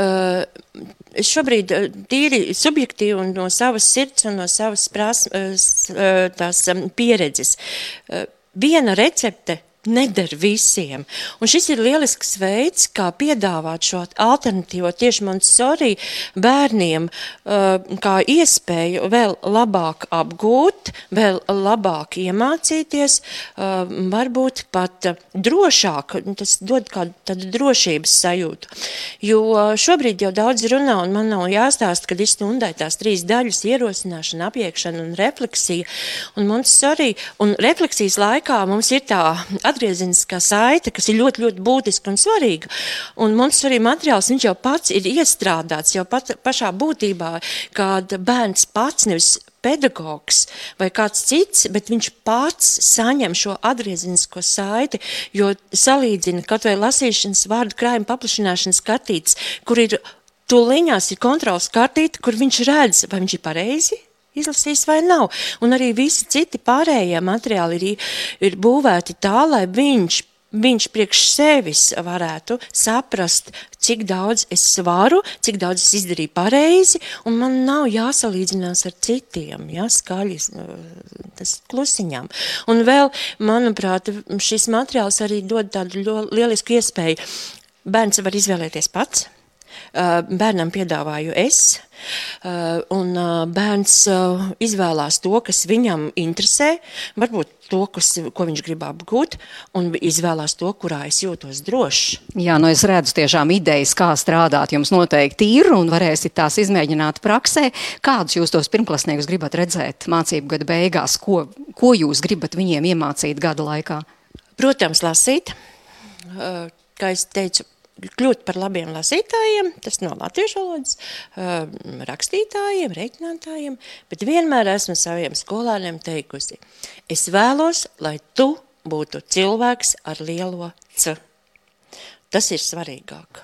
es šobrīd tīri subjektīvi un no savas sirds un no savas prasmes, tās pieredzes. Viena recepte neder visiem. Un šis ir lielisks veids, kā piedāvāt šo alternatīvo tieši Montessori bērniem, uh, kā iespēju vēl labāk apgūt, vēl labāk iemācīties, uh, varbūt pat drošāk, tas dod kādu tādu drošības sajūtu. Jo šobrīd jau daudz runā, un man nav jāstāst, kad ir stundai tās trīs daļas - ierosināšana, apiekšana un refleksija. Un Montessori un refleksijas laikā mums ir tā atgriezeniskā saite, kas ir ļoti, ļoti būtiska un svarīga. Un mums arī materiāls, jau pats ir iestrādāts jau pat, pašā būtībā, kad bērns pats nevis pedagogs vai kāds cits, bet viņš pats saņem šo atgriezenisko saiti, jo salīdzina kaut vai lasīšanas vārdu krājuma paplašināšanas kartītes, kur ir tuliņās ir kontrols kartīte, kur viņš redz, vai viņš ir pareizi izlasījis vai nav. Un arī visi citi pārējie materiāli ir, ir būvēti tā, lai viņš viņš priekš sevis varētu saprast, cik daudz es varu, cik daudz es izdarīju pareizi, un man nav jāsalīdzinās ar citiem, ja, skaļi, tas klusiņām. Un vēl, manuprāt, šis materiāls arī dod tādu lielisku iespēju. Bērns var izvēlēties pats, bērnam piedāvāju es, un bērns izvēlās to, kas viņam interesē, varbūt to, kas, ko viņš grib apgūt, un izvēlās to, kurā es jūtos drošs. Jā, nu es redzu tiešām idejas, kā strādāt. Jums noteikti ir un varēsiet tās izmēģināt praksē. Kādus jūs tos pirmklasniekus gribat redzēt mācību gada beigās? Ko, ko jūs gribat viņiem iemācīt gada laikā? Protams, lasīt. Kā es teicu, kļūt par labiem lasītājiem, tas no latviešu valodas, rakstītājiem, reiķinātājiem, bet vienmēr esmu saviem skolāniem teikusi, es vēlos, lai tu būtu cilvēks ar lielo C. Tas ir svarīgāk.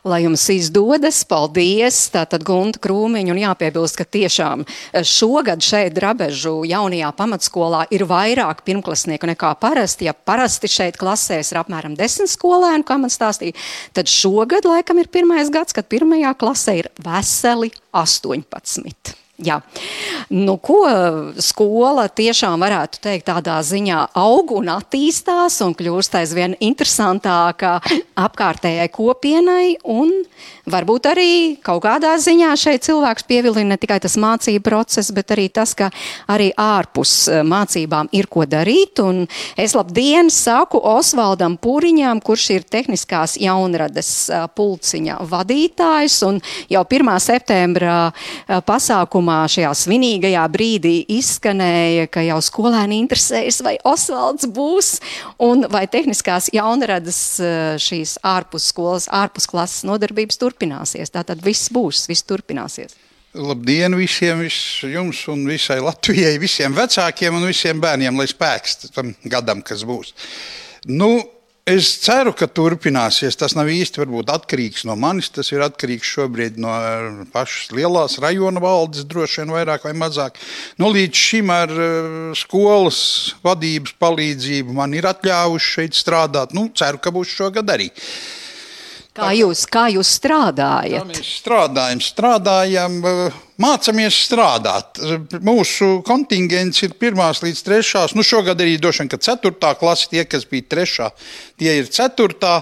Lai jums izdodas, paldies! Tātad Gunta Krūmiņa un jāpiebilst, ka tiešām eh, šogad šeit Drabežu jaunajā pamatskolā ir vairāk pirmklasnieku nekā parasti. Ja parasti šeit klasēs ir apmēram desmit skolēnu, kā man stāstīja, tad šogad laikam ir pirmais gads, kad pirmajā klasē ir veseli 18. Jā. Nu, ko skola tiešām varētu teikt tādā ziņā aug un attīstās un kļūst aizvien interesantāka apkārtējai kopienai un varbūt arī kaut kādā ziņā šeit cilvēks pievilina ne tikai tas mācību process, bet arī tas, ka arī ārpus eh, mācībām ir ko darīt. Un es labdien saku Osvaldam Pūriņām, kurš ir tehniskās jaunradas eh, pulciņa vadītājs un jau 1. septembra eh, sākumā šajā svinīgajā brīdī izskanēja, ka jau skolēni interesējas, vai Osvalds būs, un vai tehniskās jaunradas eh, šīs ārpus skolas, ārpus klases nodarbības turpināsies. Tātad viss būs, viss turpināsies. Labdien visiem, vis, jums un visai Latvijai, visiem vecākiem un visiem bērniem, lai spēks tam gadam, kas būs. Nu, Es ceru, ka turpināsies. Tas nav īsti atkarīgs no manis. Tas ir atkarīgs šobrīd no eh, pašas lielās rajona valdes, droši vien vairāk vai mazāk. Nu, līdz šim ar eh, skolas vadības palīdzību man ir atļāvuši šeit strādāt. Nu, ceru, ka būs šogad arī. Kā jūs, kā jūs strādājat? Kā mēs strādājam, strādājam, mācāmies strādāt. Mūsu kontingents ir pirmās līdz trešās. Nu, šogad arī droši vien, ka ceturtā klase, tie, kas bija trešā, tie ir ceturtā.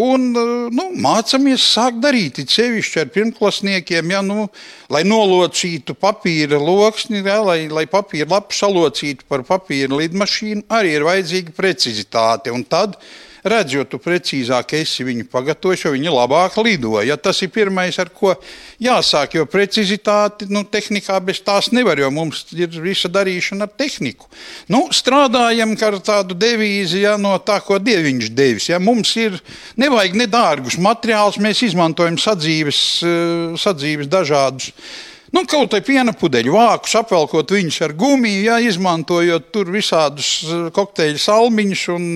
Un nu, mācāmies sākt darīt, it sevišķi ar pirmklasniekiem, ja, nu, lai nolocītu papīra loksni, ja, lai, lai papīra lapu salocītu par papīra lidmašīnu, arī ir vajadzīga precizitāte. Un tad redz, jo tu precīzāk esi viņu pagatavojis, jo viņi labāk lido. Ja tas ir pirmais, ar ko jāsāk, jo precizitāti nu, tehnikā bez tās nevar, jo mums ir visa darīšana ar tehniku. Nu, strādājam ar tādu devīzi, ja, no tā, ko Dieviņš devis. Ja. Mums ir nevajag nedārgus materiālus, mēs izmantojam sadzīves, eh, sadzīves dažādus. Nu, kaut kā piena pudeļu vākus, apvelkot viņus ar gumiju, ja, izmantojot tur visādus eh, kokteļu salmiņus un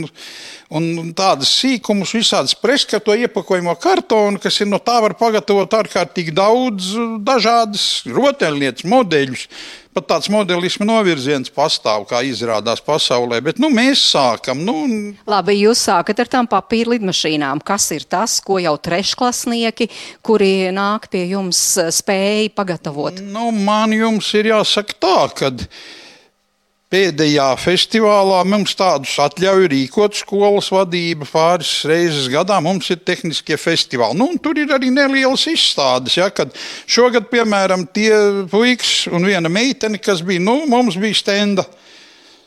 un tādas sīkumus, visādas preskato iepakojamo kartonu, kas ir no tā var pagatavot ārkārtīgi daudz dažādas rotaļlietas, modeļus. Pat tāds modelisma novirziens pastāv, kā izrādās pasaulē, bet nu, mēs sākam. Nu, Labi, jūs sākat ar tām papīra lidmašīnām. Kas ir tas, ko jau trešklasnieki, kuri nāk pie jums, spēja pagatavot? Nu, man jums ir jāsaka tā, ka Pēdējā festivālā mums tādus atļauj rīkot skolas vadība pāris reizes gadā. Mums ir tehniskie festivāli. Nu, tur ir arī nelielas izstādes. Ja, šogad, piemēram, tie puikas un viena meitene, kas bija, nu, mums bija stenda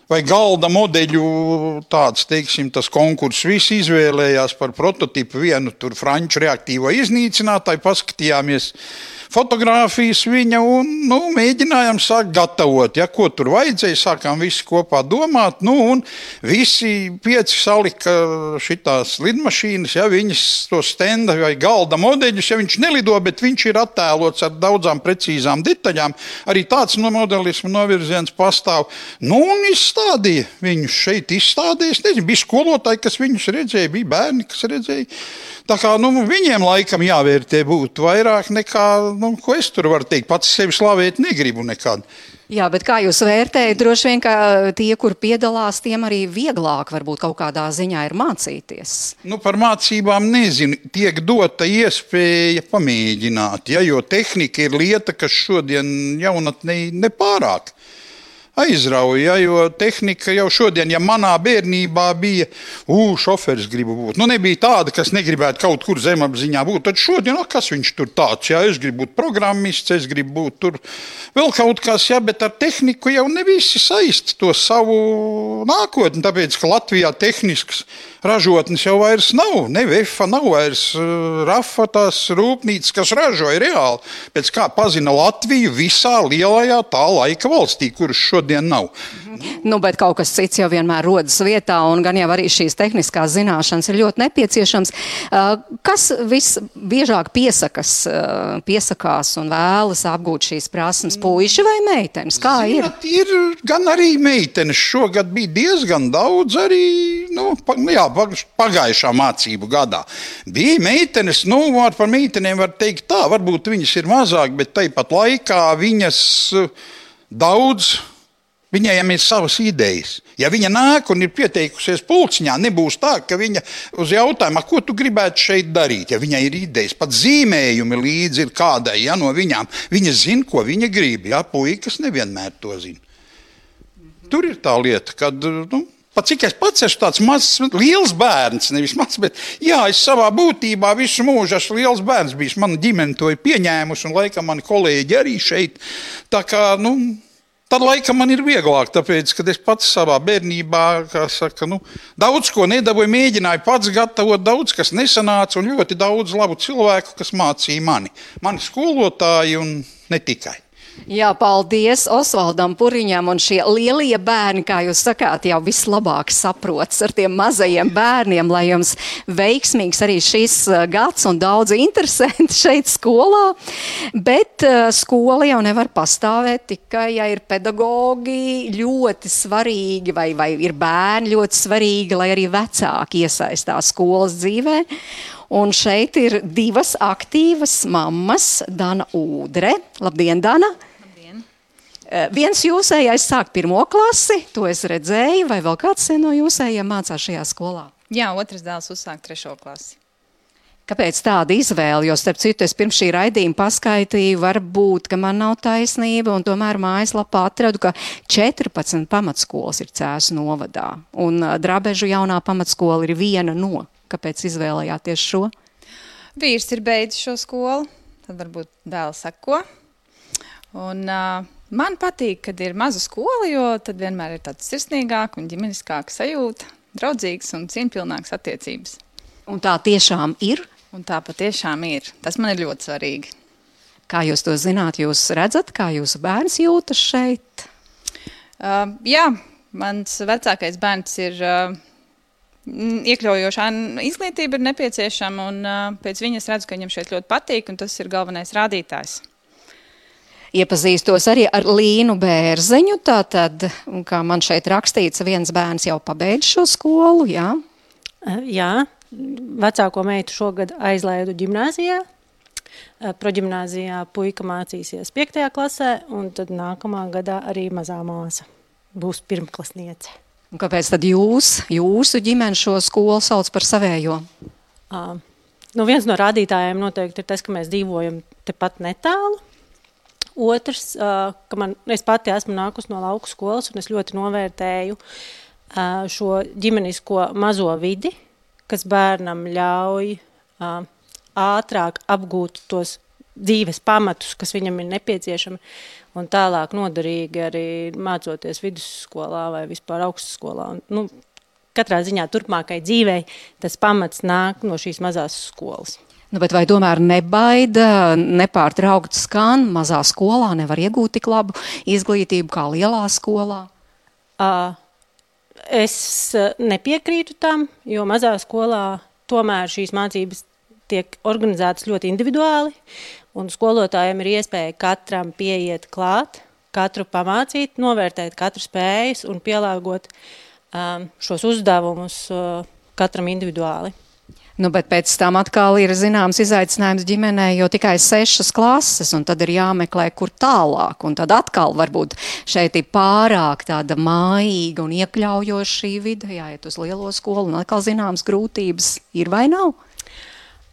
vai galda modeļu tāds, teiksim, tas konkurss. Visi izvēlējās par prototipu vienu tur franču reaktīvo iznīcinātāju, paskatījāmies fotogrāfijas viņa un nu, mēģinājām sākt gatavot. Ja, ko tur vajadzēja, sākām visi kopā domāt. Nu, un visi pieci salika šitās lidmašīnas, ja viņas to stenda vai galda modeļus, ja viņš nelido, bet viņš ir attēlots ar daudzām precīzām detaļām. Arī tāds no modelismu novirziens pastāv. Nu, un izstādīja viņus šeit izstādījis. Nezinu, bija skolotāji, kas viņus redzēja, bija bērni, kas redzēja. Tā kā nu, viņiem laikam jāvērtē būt vairāk nekā, nu, ko es tur varu teikt. Pats sevi slavēt negribu nekad. Jā, bet kā jūs vērtējat, droši vien, ka tie, kur piedalās, tiem arī vieglāk varbūt kaut kādā ziņā ir mācīties? Nu, par mācībām nezinu. Tiek dota iespēja pamēģināt, ja, jo tehnika ir lieta, kas šodien jaunatnē nepārāk aizrauja, jo tehnika jau šodien, ja manā bērnībā bija, ugh, šoferis gribu būt. Nu, nebija tāda, kas negribētu kaut kur zemapziņā būt. Tad šodien, no, kas viņš tur tāds, ja es gribu būt programmists, es gribu būt tur vēl kaut kas, ja, bet ar tehniku jau ne visi saist to savu nākotni, tāpēc, ka Latvijā tehnisks ražotnes jau vairs nav. Ne VFA nav vairs uh, RAFA tās rūpnīcas, kas ražoja reāli. Pēc kā pazina Latviju visā lielajā tā laika valstī, kuras šodien nav. Nu, bet kaut kas cits jau vienmēr rodas vietā, un gan jau arī šīs tehniskās zināšanas ir ļoti nepieciešams. Uh, kas visbiežāk piesakas, uh, piesakās un vēlas apgūt šīs prasmes? Puiši vai meitenes? Kā Zināt, ir? Ir gan arī meitenes. Šogad bija diezgan daudz arī nu, jā, pagājušā mācību gadā. Bija meitenes, nu, par meitenēm var teikt tā, varbūt viņas ir mazāk, bet tāpat laikā viņas daudz Viņai ir savas idejas. Ja viņa nāk un ir pieteikusies pulciņā, nebūs tā, ka viņa uz jautājumu, ko tu gribētu šeit darīt. Ja viņai ir idejas, pat zīmējumi līdzi ir kādai ja, no viņām. Viņa zina, ko viņa grib. Ja, puikas nevienmēr to zina. Tur ir tā lieta, ka. Nu, Pat cik es pats esmu tāds mazs, liels bērns, nevis mazs, bet jā, es savā būtībā visu mūžu esmu liels bērns bijis. Mana ģimene to ir pieņēmusi, un laikam mani kolēģi arī šeit. Tā kā, nu, Tad laikam man ir vieglāk, tāpēc, ka es pats savā bērnībā saka, nu, daudz ko nedabūju, mēģināju pats gatavot, daudz kas nesanāca, un ļoti daudz labu cilvēku, kas mācīja mani. Mani skolotāji un ne tikai. Jā, paldies Osvaldam Puriņam un šie lielie bērni, kā jūs sakāt, jau vislabāk saprotas ar tiem mazajiem bērniem, lai jums veiksmīgs arī šis uh, gads un daudz interesanti šeit skolā. Bet uh, skola jau nevar pastāvēt tikai, ja ir pedagogi ļoti svarīgi vai, vai ir bērni ļoti svarīgi, lai arī vecāki iesaistās skolas dzīvē. Un šeit ir divas aktīvas mammas, Dana Udre. Labdien, Dana! Labdien. Uh, viens jūsējais sāk pirmo klasi, to es redzēju, vai vēl kāds no jūsējiem mācās šajā skolā? Jā, otrs dēls uzsāk trešo klasi. Kāpēc tāda izvēle? Jo, starp citu, es pirms šī raidījuma paskaitīju, varbūt, ka man nav taisnība, un tomēr mājaslapā atradu, ka 14 pamatskolas ir Cēsu novadā, un Drabežu jaunā pamatskola ir viena no. Kāpēc izvēlējāties šo? Vīrs ir beidzis šo skolu, tad varbūt dēls sako. Un, uh, man patīk, kad ir maza skola, jo tad vienmēr ir tāds sirsnīgāk un ģimeniskāk sajūta, draudzīgs un cieņpilnāks attiecības. Un tā tiešām ir? Un tā patiešām ir. Tas man ir ļoti svarīgi. Kā jūs to zināt? Jūs redzat, kā jūsu bērns jūtas šeit? Uh, jā, mans vecākais bērns ir uh, iekļaujošā izglītība ir nepieciešama, un pēc viņas redzu, ka viņam šeit ļoti patīk, un tas ir galvenais rādītājs. Iepazīstos arī ar Līnu Bērziņu, tātad, kā man šeit rakstīts, viens bērns jau pabeidz šo skolu, jā? Jā, vecāko meitu šogad aizlaidu ģimnāzijā. Proģimnāzijā puika mācīsies 5. klasē, un tad nākamā gadā arī mazā māsa būs pirmklasniece. Un kāpēc tad jūs, jūsu ģimene šo skolu sauc par savējo? Uh, nu viens no rādītājiem noteikti ir tas, ka mēs dzīvojam tepat netālu. Otrs, uh, ka man, es pati esmu nākus no lauku skolas, un es ļoti novērtēju uh, šo ģimenisko mazo vidi, kas bērnam ļauj uh, ātrāk apgūt tos dzīves pamatus, kas viņam ir nepieciešami, un tālāk noderīgi arī mācoties vidusskolā vai vispār augstskolā. Un, nu, katrā ziņā turpmākai dzīvei tas pamats nāk no šīs mazās skolas. Nu, vai tomēr nebaida, nepārtraukt skan, mazā skolā nevar iegūt tik labu izglītību kā lielā skolā? Uh, es nepiekrītu tam, jo mazā skolā tomēr šīs mācības tiek organizētas ļoti individuāli, un skolotājiem ir iespēja katram pieiet klāt, katru pamācīt, novērtēt katru spējas un pielāgot um, šos uzdevumus uh, katram individuāli. Nu, bet pēc tam atkal ir zināms izaicinājums ģimenē, jo tikai sešas klases, un tad ir jāmeklē, kur tālāk. Un tad atkal varbūt šeit ir pārāk tāda mājīga un iekļaujoša šī vide, jāiet uz lielo skolu, un atkal zināms grūtības ir vai nav.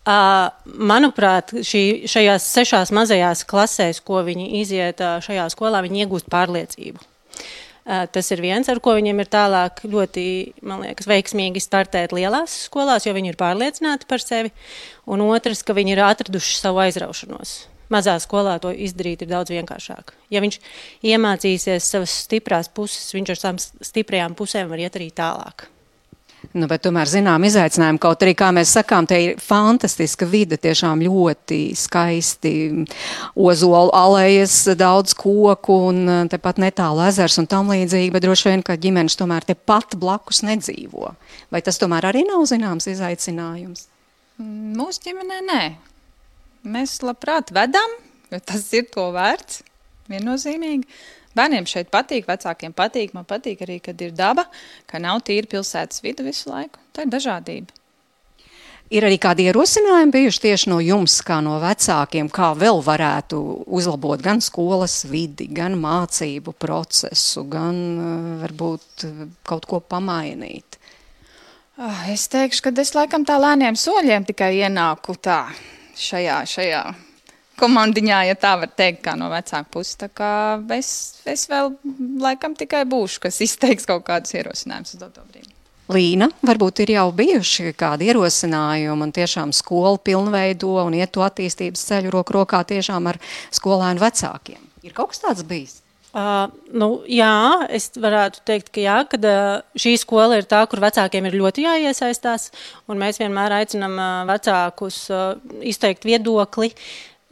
Manuprāt, šī, šajās sešās mazajās klasēs, ko viņi iziet šajā skolā, viņi iegūst pārliecību. Tas ir viens, ar ko viņiem ir tālāk ļoti, liekas, veiksmīgi startēt lielās skolās, jo viņi ir pārliecināti par sevi. Un otrs, ka viņi ir atraduši savu aizraušanos. Mazā skolā to izdarīt ir daudz vienkāršāk. Ja viņš iemācīsies savas stiprās puses, viņš ar savām stiprajām pusēm var iet arī tālāk. Nu, bet tomēr zinām izaicinājumu, kaut arī, kā mēs sakām, te ir fantastiska vide, tiešām ļoti skaisti ozolu alējas, daudz koku un eh, tepat netālu ezers un tam līdzīgi, bet droši vien, ka ģimenes tomēr te pat blakus nedzīvo. Vai tas tomēr arī nav zināms izaicinājums? Mūsu ģimenē nē. Mēs labprāt vedam, jo tas ir to vērts, viennozīmīgi. Bērniem šeit patīk, vecākiem patīk. Man patīk arī, kad ir daba, ka nav tīra pilsētas vide visu laiku. Tā ir dažādība. Ir arī kādi ierosinājumi bijuši tieši no jums, kā no vecākiem, kā vēl varētu uzlabot gan skolas vidi, gan mācību procesu, gan uh, varbūt kaut ko pamainīt? Oh, es teikšu, ka es laikam tā lēniem soļiem tikai ienāku tā šajā, šajā komandiņā, ja tā var teikt, kā no vecāka puses. Tā kā es, es vēl laikam tikai būšu, kas izteiks kaut kādus ierosinājumus uz doto brīdi. Līna, varbūt ir jau bijuši kādi ierosinājumi un tiešām skola pilnveido un iet to attīstības ceļu roku rokā tiešām ar skolēnu vecākiem. Ir kaut kas tāds bijis? Uh, nu, jā, es varētu teikt, ka jā, kad, uh, šī skola ir tā, kur vecākiem ir ļoti jāiesaistās. Mēs vienmēr aicinām uh, vecākus uh, izteikt viedokli uh,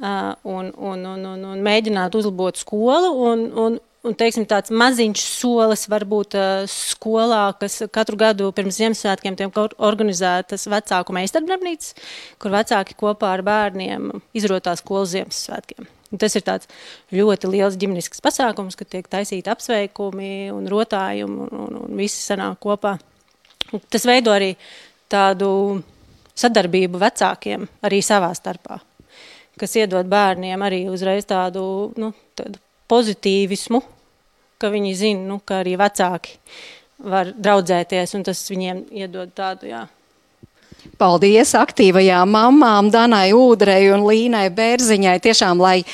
un, un, un, un, un mēģināt uzlabot skolu. Un, un, Un, teiksim, tāds maziņš solis var būt uh, skolā, kas katru gadu pirms Ziemassvētkiem tiek organizētas vecāku meistardarbnīcas, kur vecāki kopā ar bērniem izrotās skolas Ziemassvētkiem. Un tas ir ļoti liels ģimenisks pasākums, kad tiek taisīti apsveikumi un rotājumi un, un, un visi sanāk kopā. Un tas veido arī tādu sadarbību vecākiem arī savā starpā, kas iedod bērniem arī uzreiz tādu, nu, tādu pozitīvismu, ka viņi zina, nu, ka arī vecāki var draudzēties, un tas viņiem iedod tādu, jā. Paldies aktīvajām mamām Danai Ūdrei un Līnai Bērziņai tiešām, lai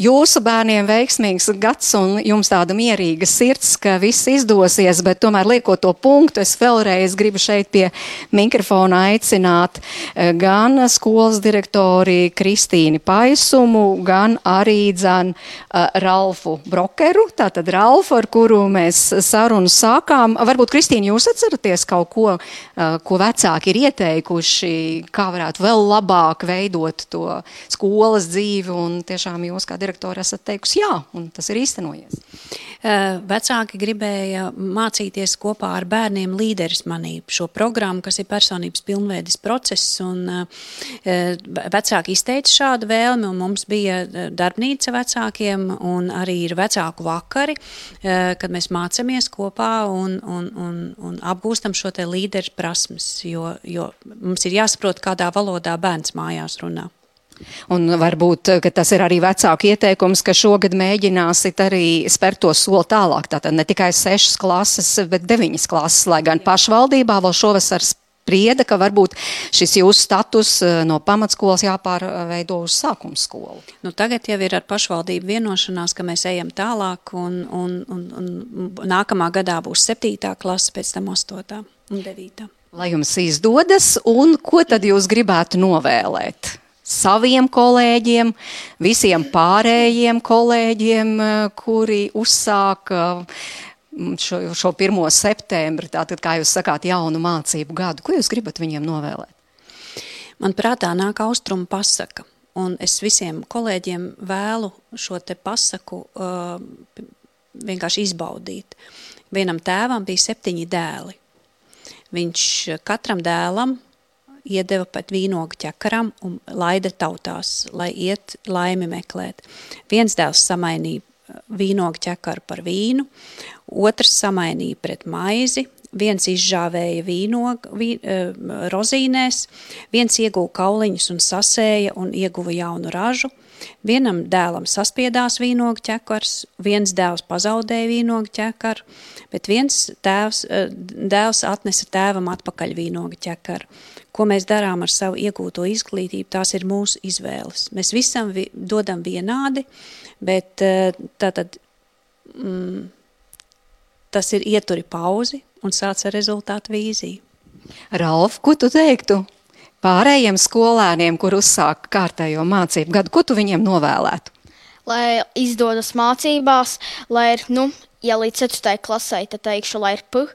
jūsu bērniem veiksmīgs gads un jums tāda mierīga sirds, ka viss izdosies, bet tomēr liekot to punktu, es vēlreiz gribu šeit pie mikrofona aicināt eh, gan skolas direktori Kristīni Paisumu, gan arī dzan uh, Ralfu Brokeru, tātad Ralfu, ar kuru mēs sarunu sākām. Varbūt, Kristīna, jūs atceraties kaut ko, uh, ko vecāki ir ieteikuši, kā varētu vēl labāk veidot to skolas dzīvi un tiešām jūs kā direktori direktori esat teikusi jā, un tas ir īstenojies? Vecāki gribēja mācīties kopā ar bērniem līderis manību šo programmu, kas ir personības pilnveidas process, un vecāki izteica šādu vēlmi, un mums bija darbnīca vecākiem, un arī ir vecāku vakari, kad mēs mācamies kopā un, un, un, un apgūstam šo te līderu prasmes, jo, jo mums ir jāsaprot, kādā valodā bērns mājās runā. Un varbūt tas ir arī vecāku ieteikums, ka šogad mēģināsit arī spērt to soli tālāk. Tātad ne tikai sešas klases, bet deviņas klases, lai gan pašvaldībā vēl šovasar sprieda, ka varbūt šis jūsu status eh, no pamatskolas jāpārveido uz sākuma skolu. Nu, tagad jau ir ar pašvaldību vienošanās, ka mēs ejam tālāk, un, un, un, un nākamā gadā būs septītā klase, pēc tam astotā un devītā. Lai jums izdodas, un ko tad jūs gribētu novēlēt? Saviem kolēģiem, visiem pārējiem kolēģiem, eh, kuri uzsāka mm, šo, šo 1. septembri, tātad, kā jūs sakāt, jaunu mācību gadu. Ko jūs gribat viņiem novēlēt? Man prātā nāk austrumu pasaka, un es visiem kolēģiem vēlu šo te pasaku uh, vienkārši izbaudīt. Vienam tēvam bija septiņi dēli. Viņš katram dēlam iedeva pat vīnogu ķekaram un laida tautās, lai iet laimi meklēt. Viens dēls samainīja uh, vīnogu ķekaru par vīnu, otrs samainīja pret maizi, viens izžāvēja vīnogu vī, uh, rozīnēs, viens ieguva kauliņus un sasēja un ieguva jaunu ražu, Vienam dēlam saspiedās vīnogu ķekars, viens dēls pazaudēja vīnogu ķekaru, bet viens tēvs, uh, dēls atnesa tēvam atpakaļ vīnogu ķekaru. Ko mēs darām ar savu iegūto izglītību, tās ir mūsu izvēles. Mēs visam vi dodam vienādi, bet eh, tātad, mm, tas ir ieturi pauzi un sāc ar rezultātu vīziju. Ralf, ko tu teiktu? Pārējiem skolēniem, kur uzsāk kārtējo mācību gadu, ko tu viņiem novēlētu? Lai izdodas mācībās, lai ir nu, ja līdz 4. klasē, tad teikšu, lai ir P,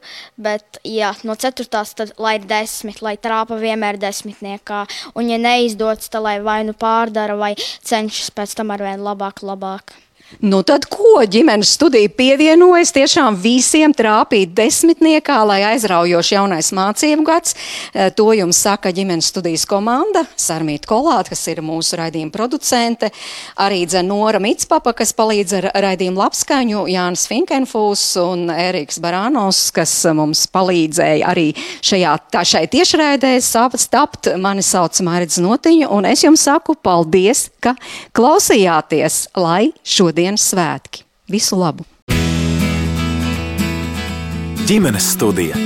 bet, ja no 4. tad lai ir 10, lai trāpa vienmēr desmitniekā, un, ja neizdodas, tad lai vai nu pārdara, vai cenšas pēc tam ar vien labāk, labāk. Nu tad ko ģimenes studija pievienojas tiešām visiem trāpīt desmitniekā, lai aizraujoši jaunais mācību gads. Eh, To jums saka ģimenes studijas komanda, Sarmīta Kolāta, kas ir mūsu raidījuma producente, arī Dzenora Mitspapa, kas palīdz ar raidījumu labskaņu, Jānis Finkenfūs un Eriks Barānos, kas mums palīdzēja arī šajā tā, šai tiešraidē stapt. Mani sauc Mairidz Notiņa, un es jums saku paldies, ka klausījāties, lai šodienas svētki. Visu labu! ģimenes studija.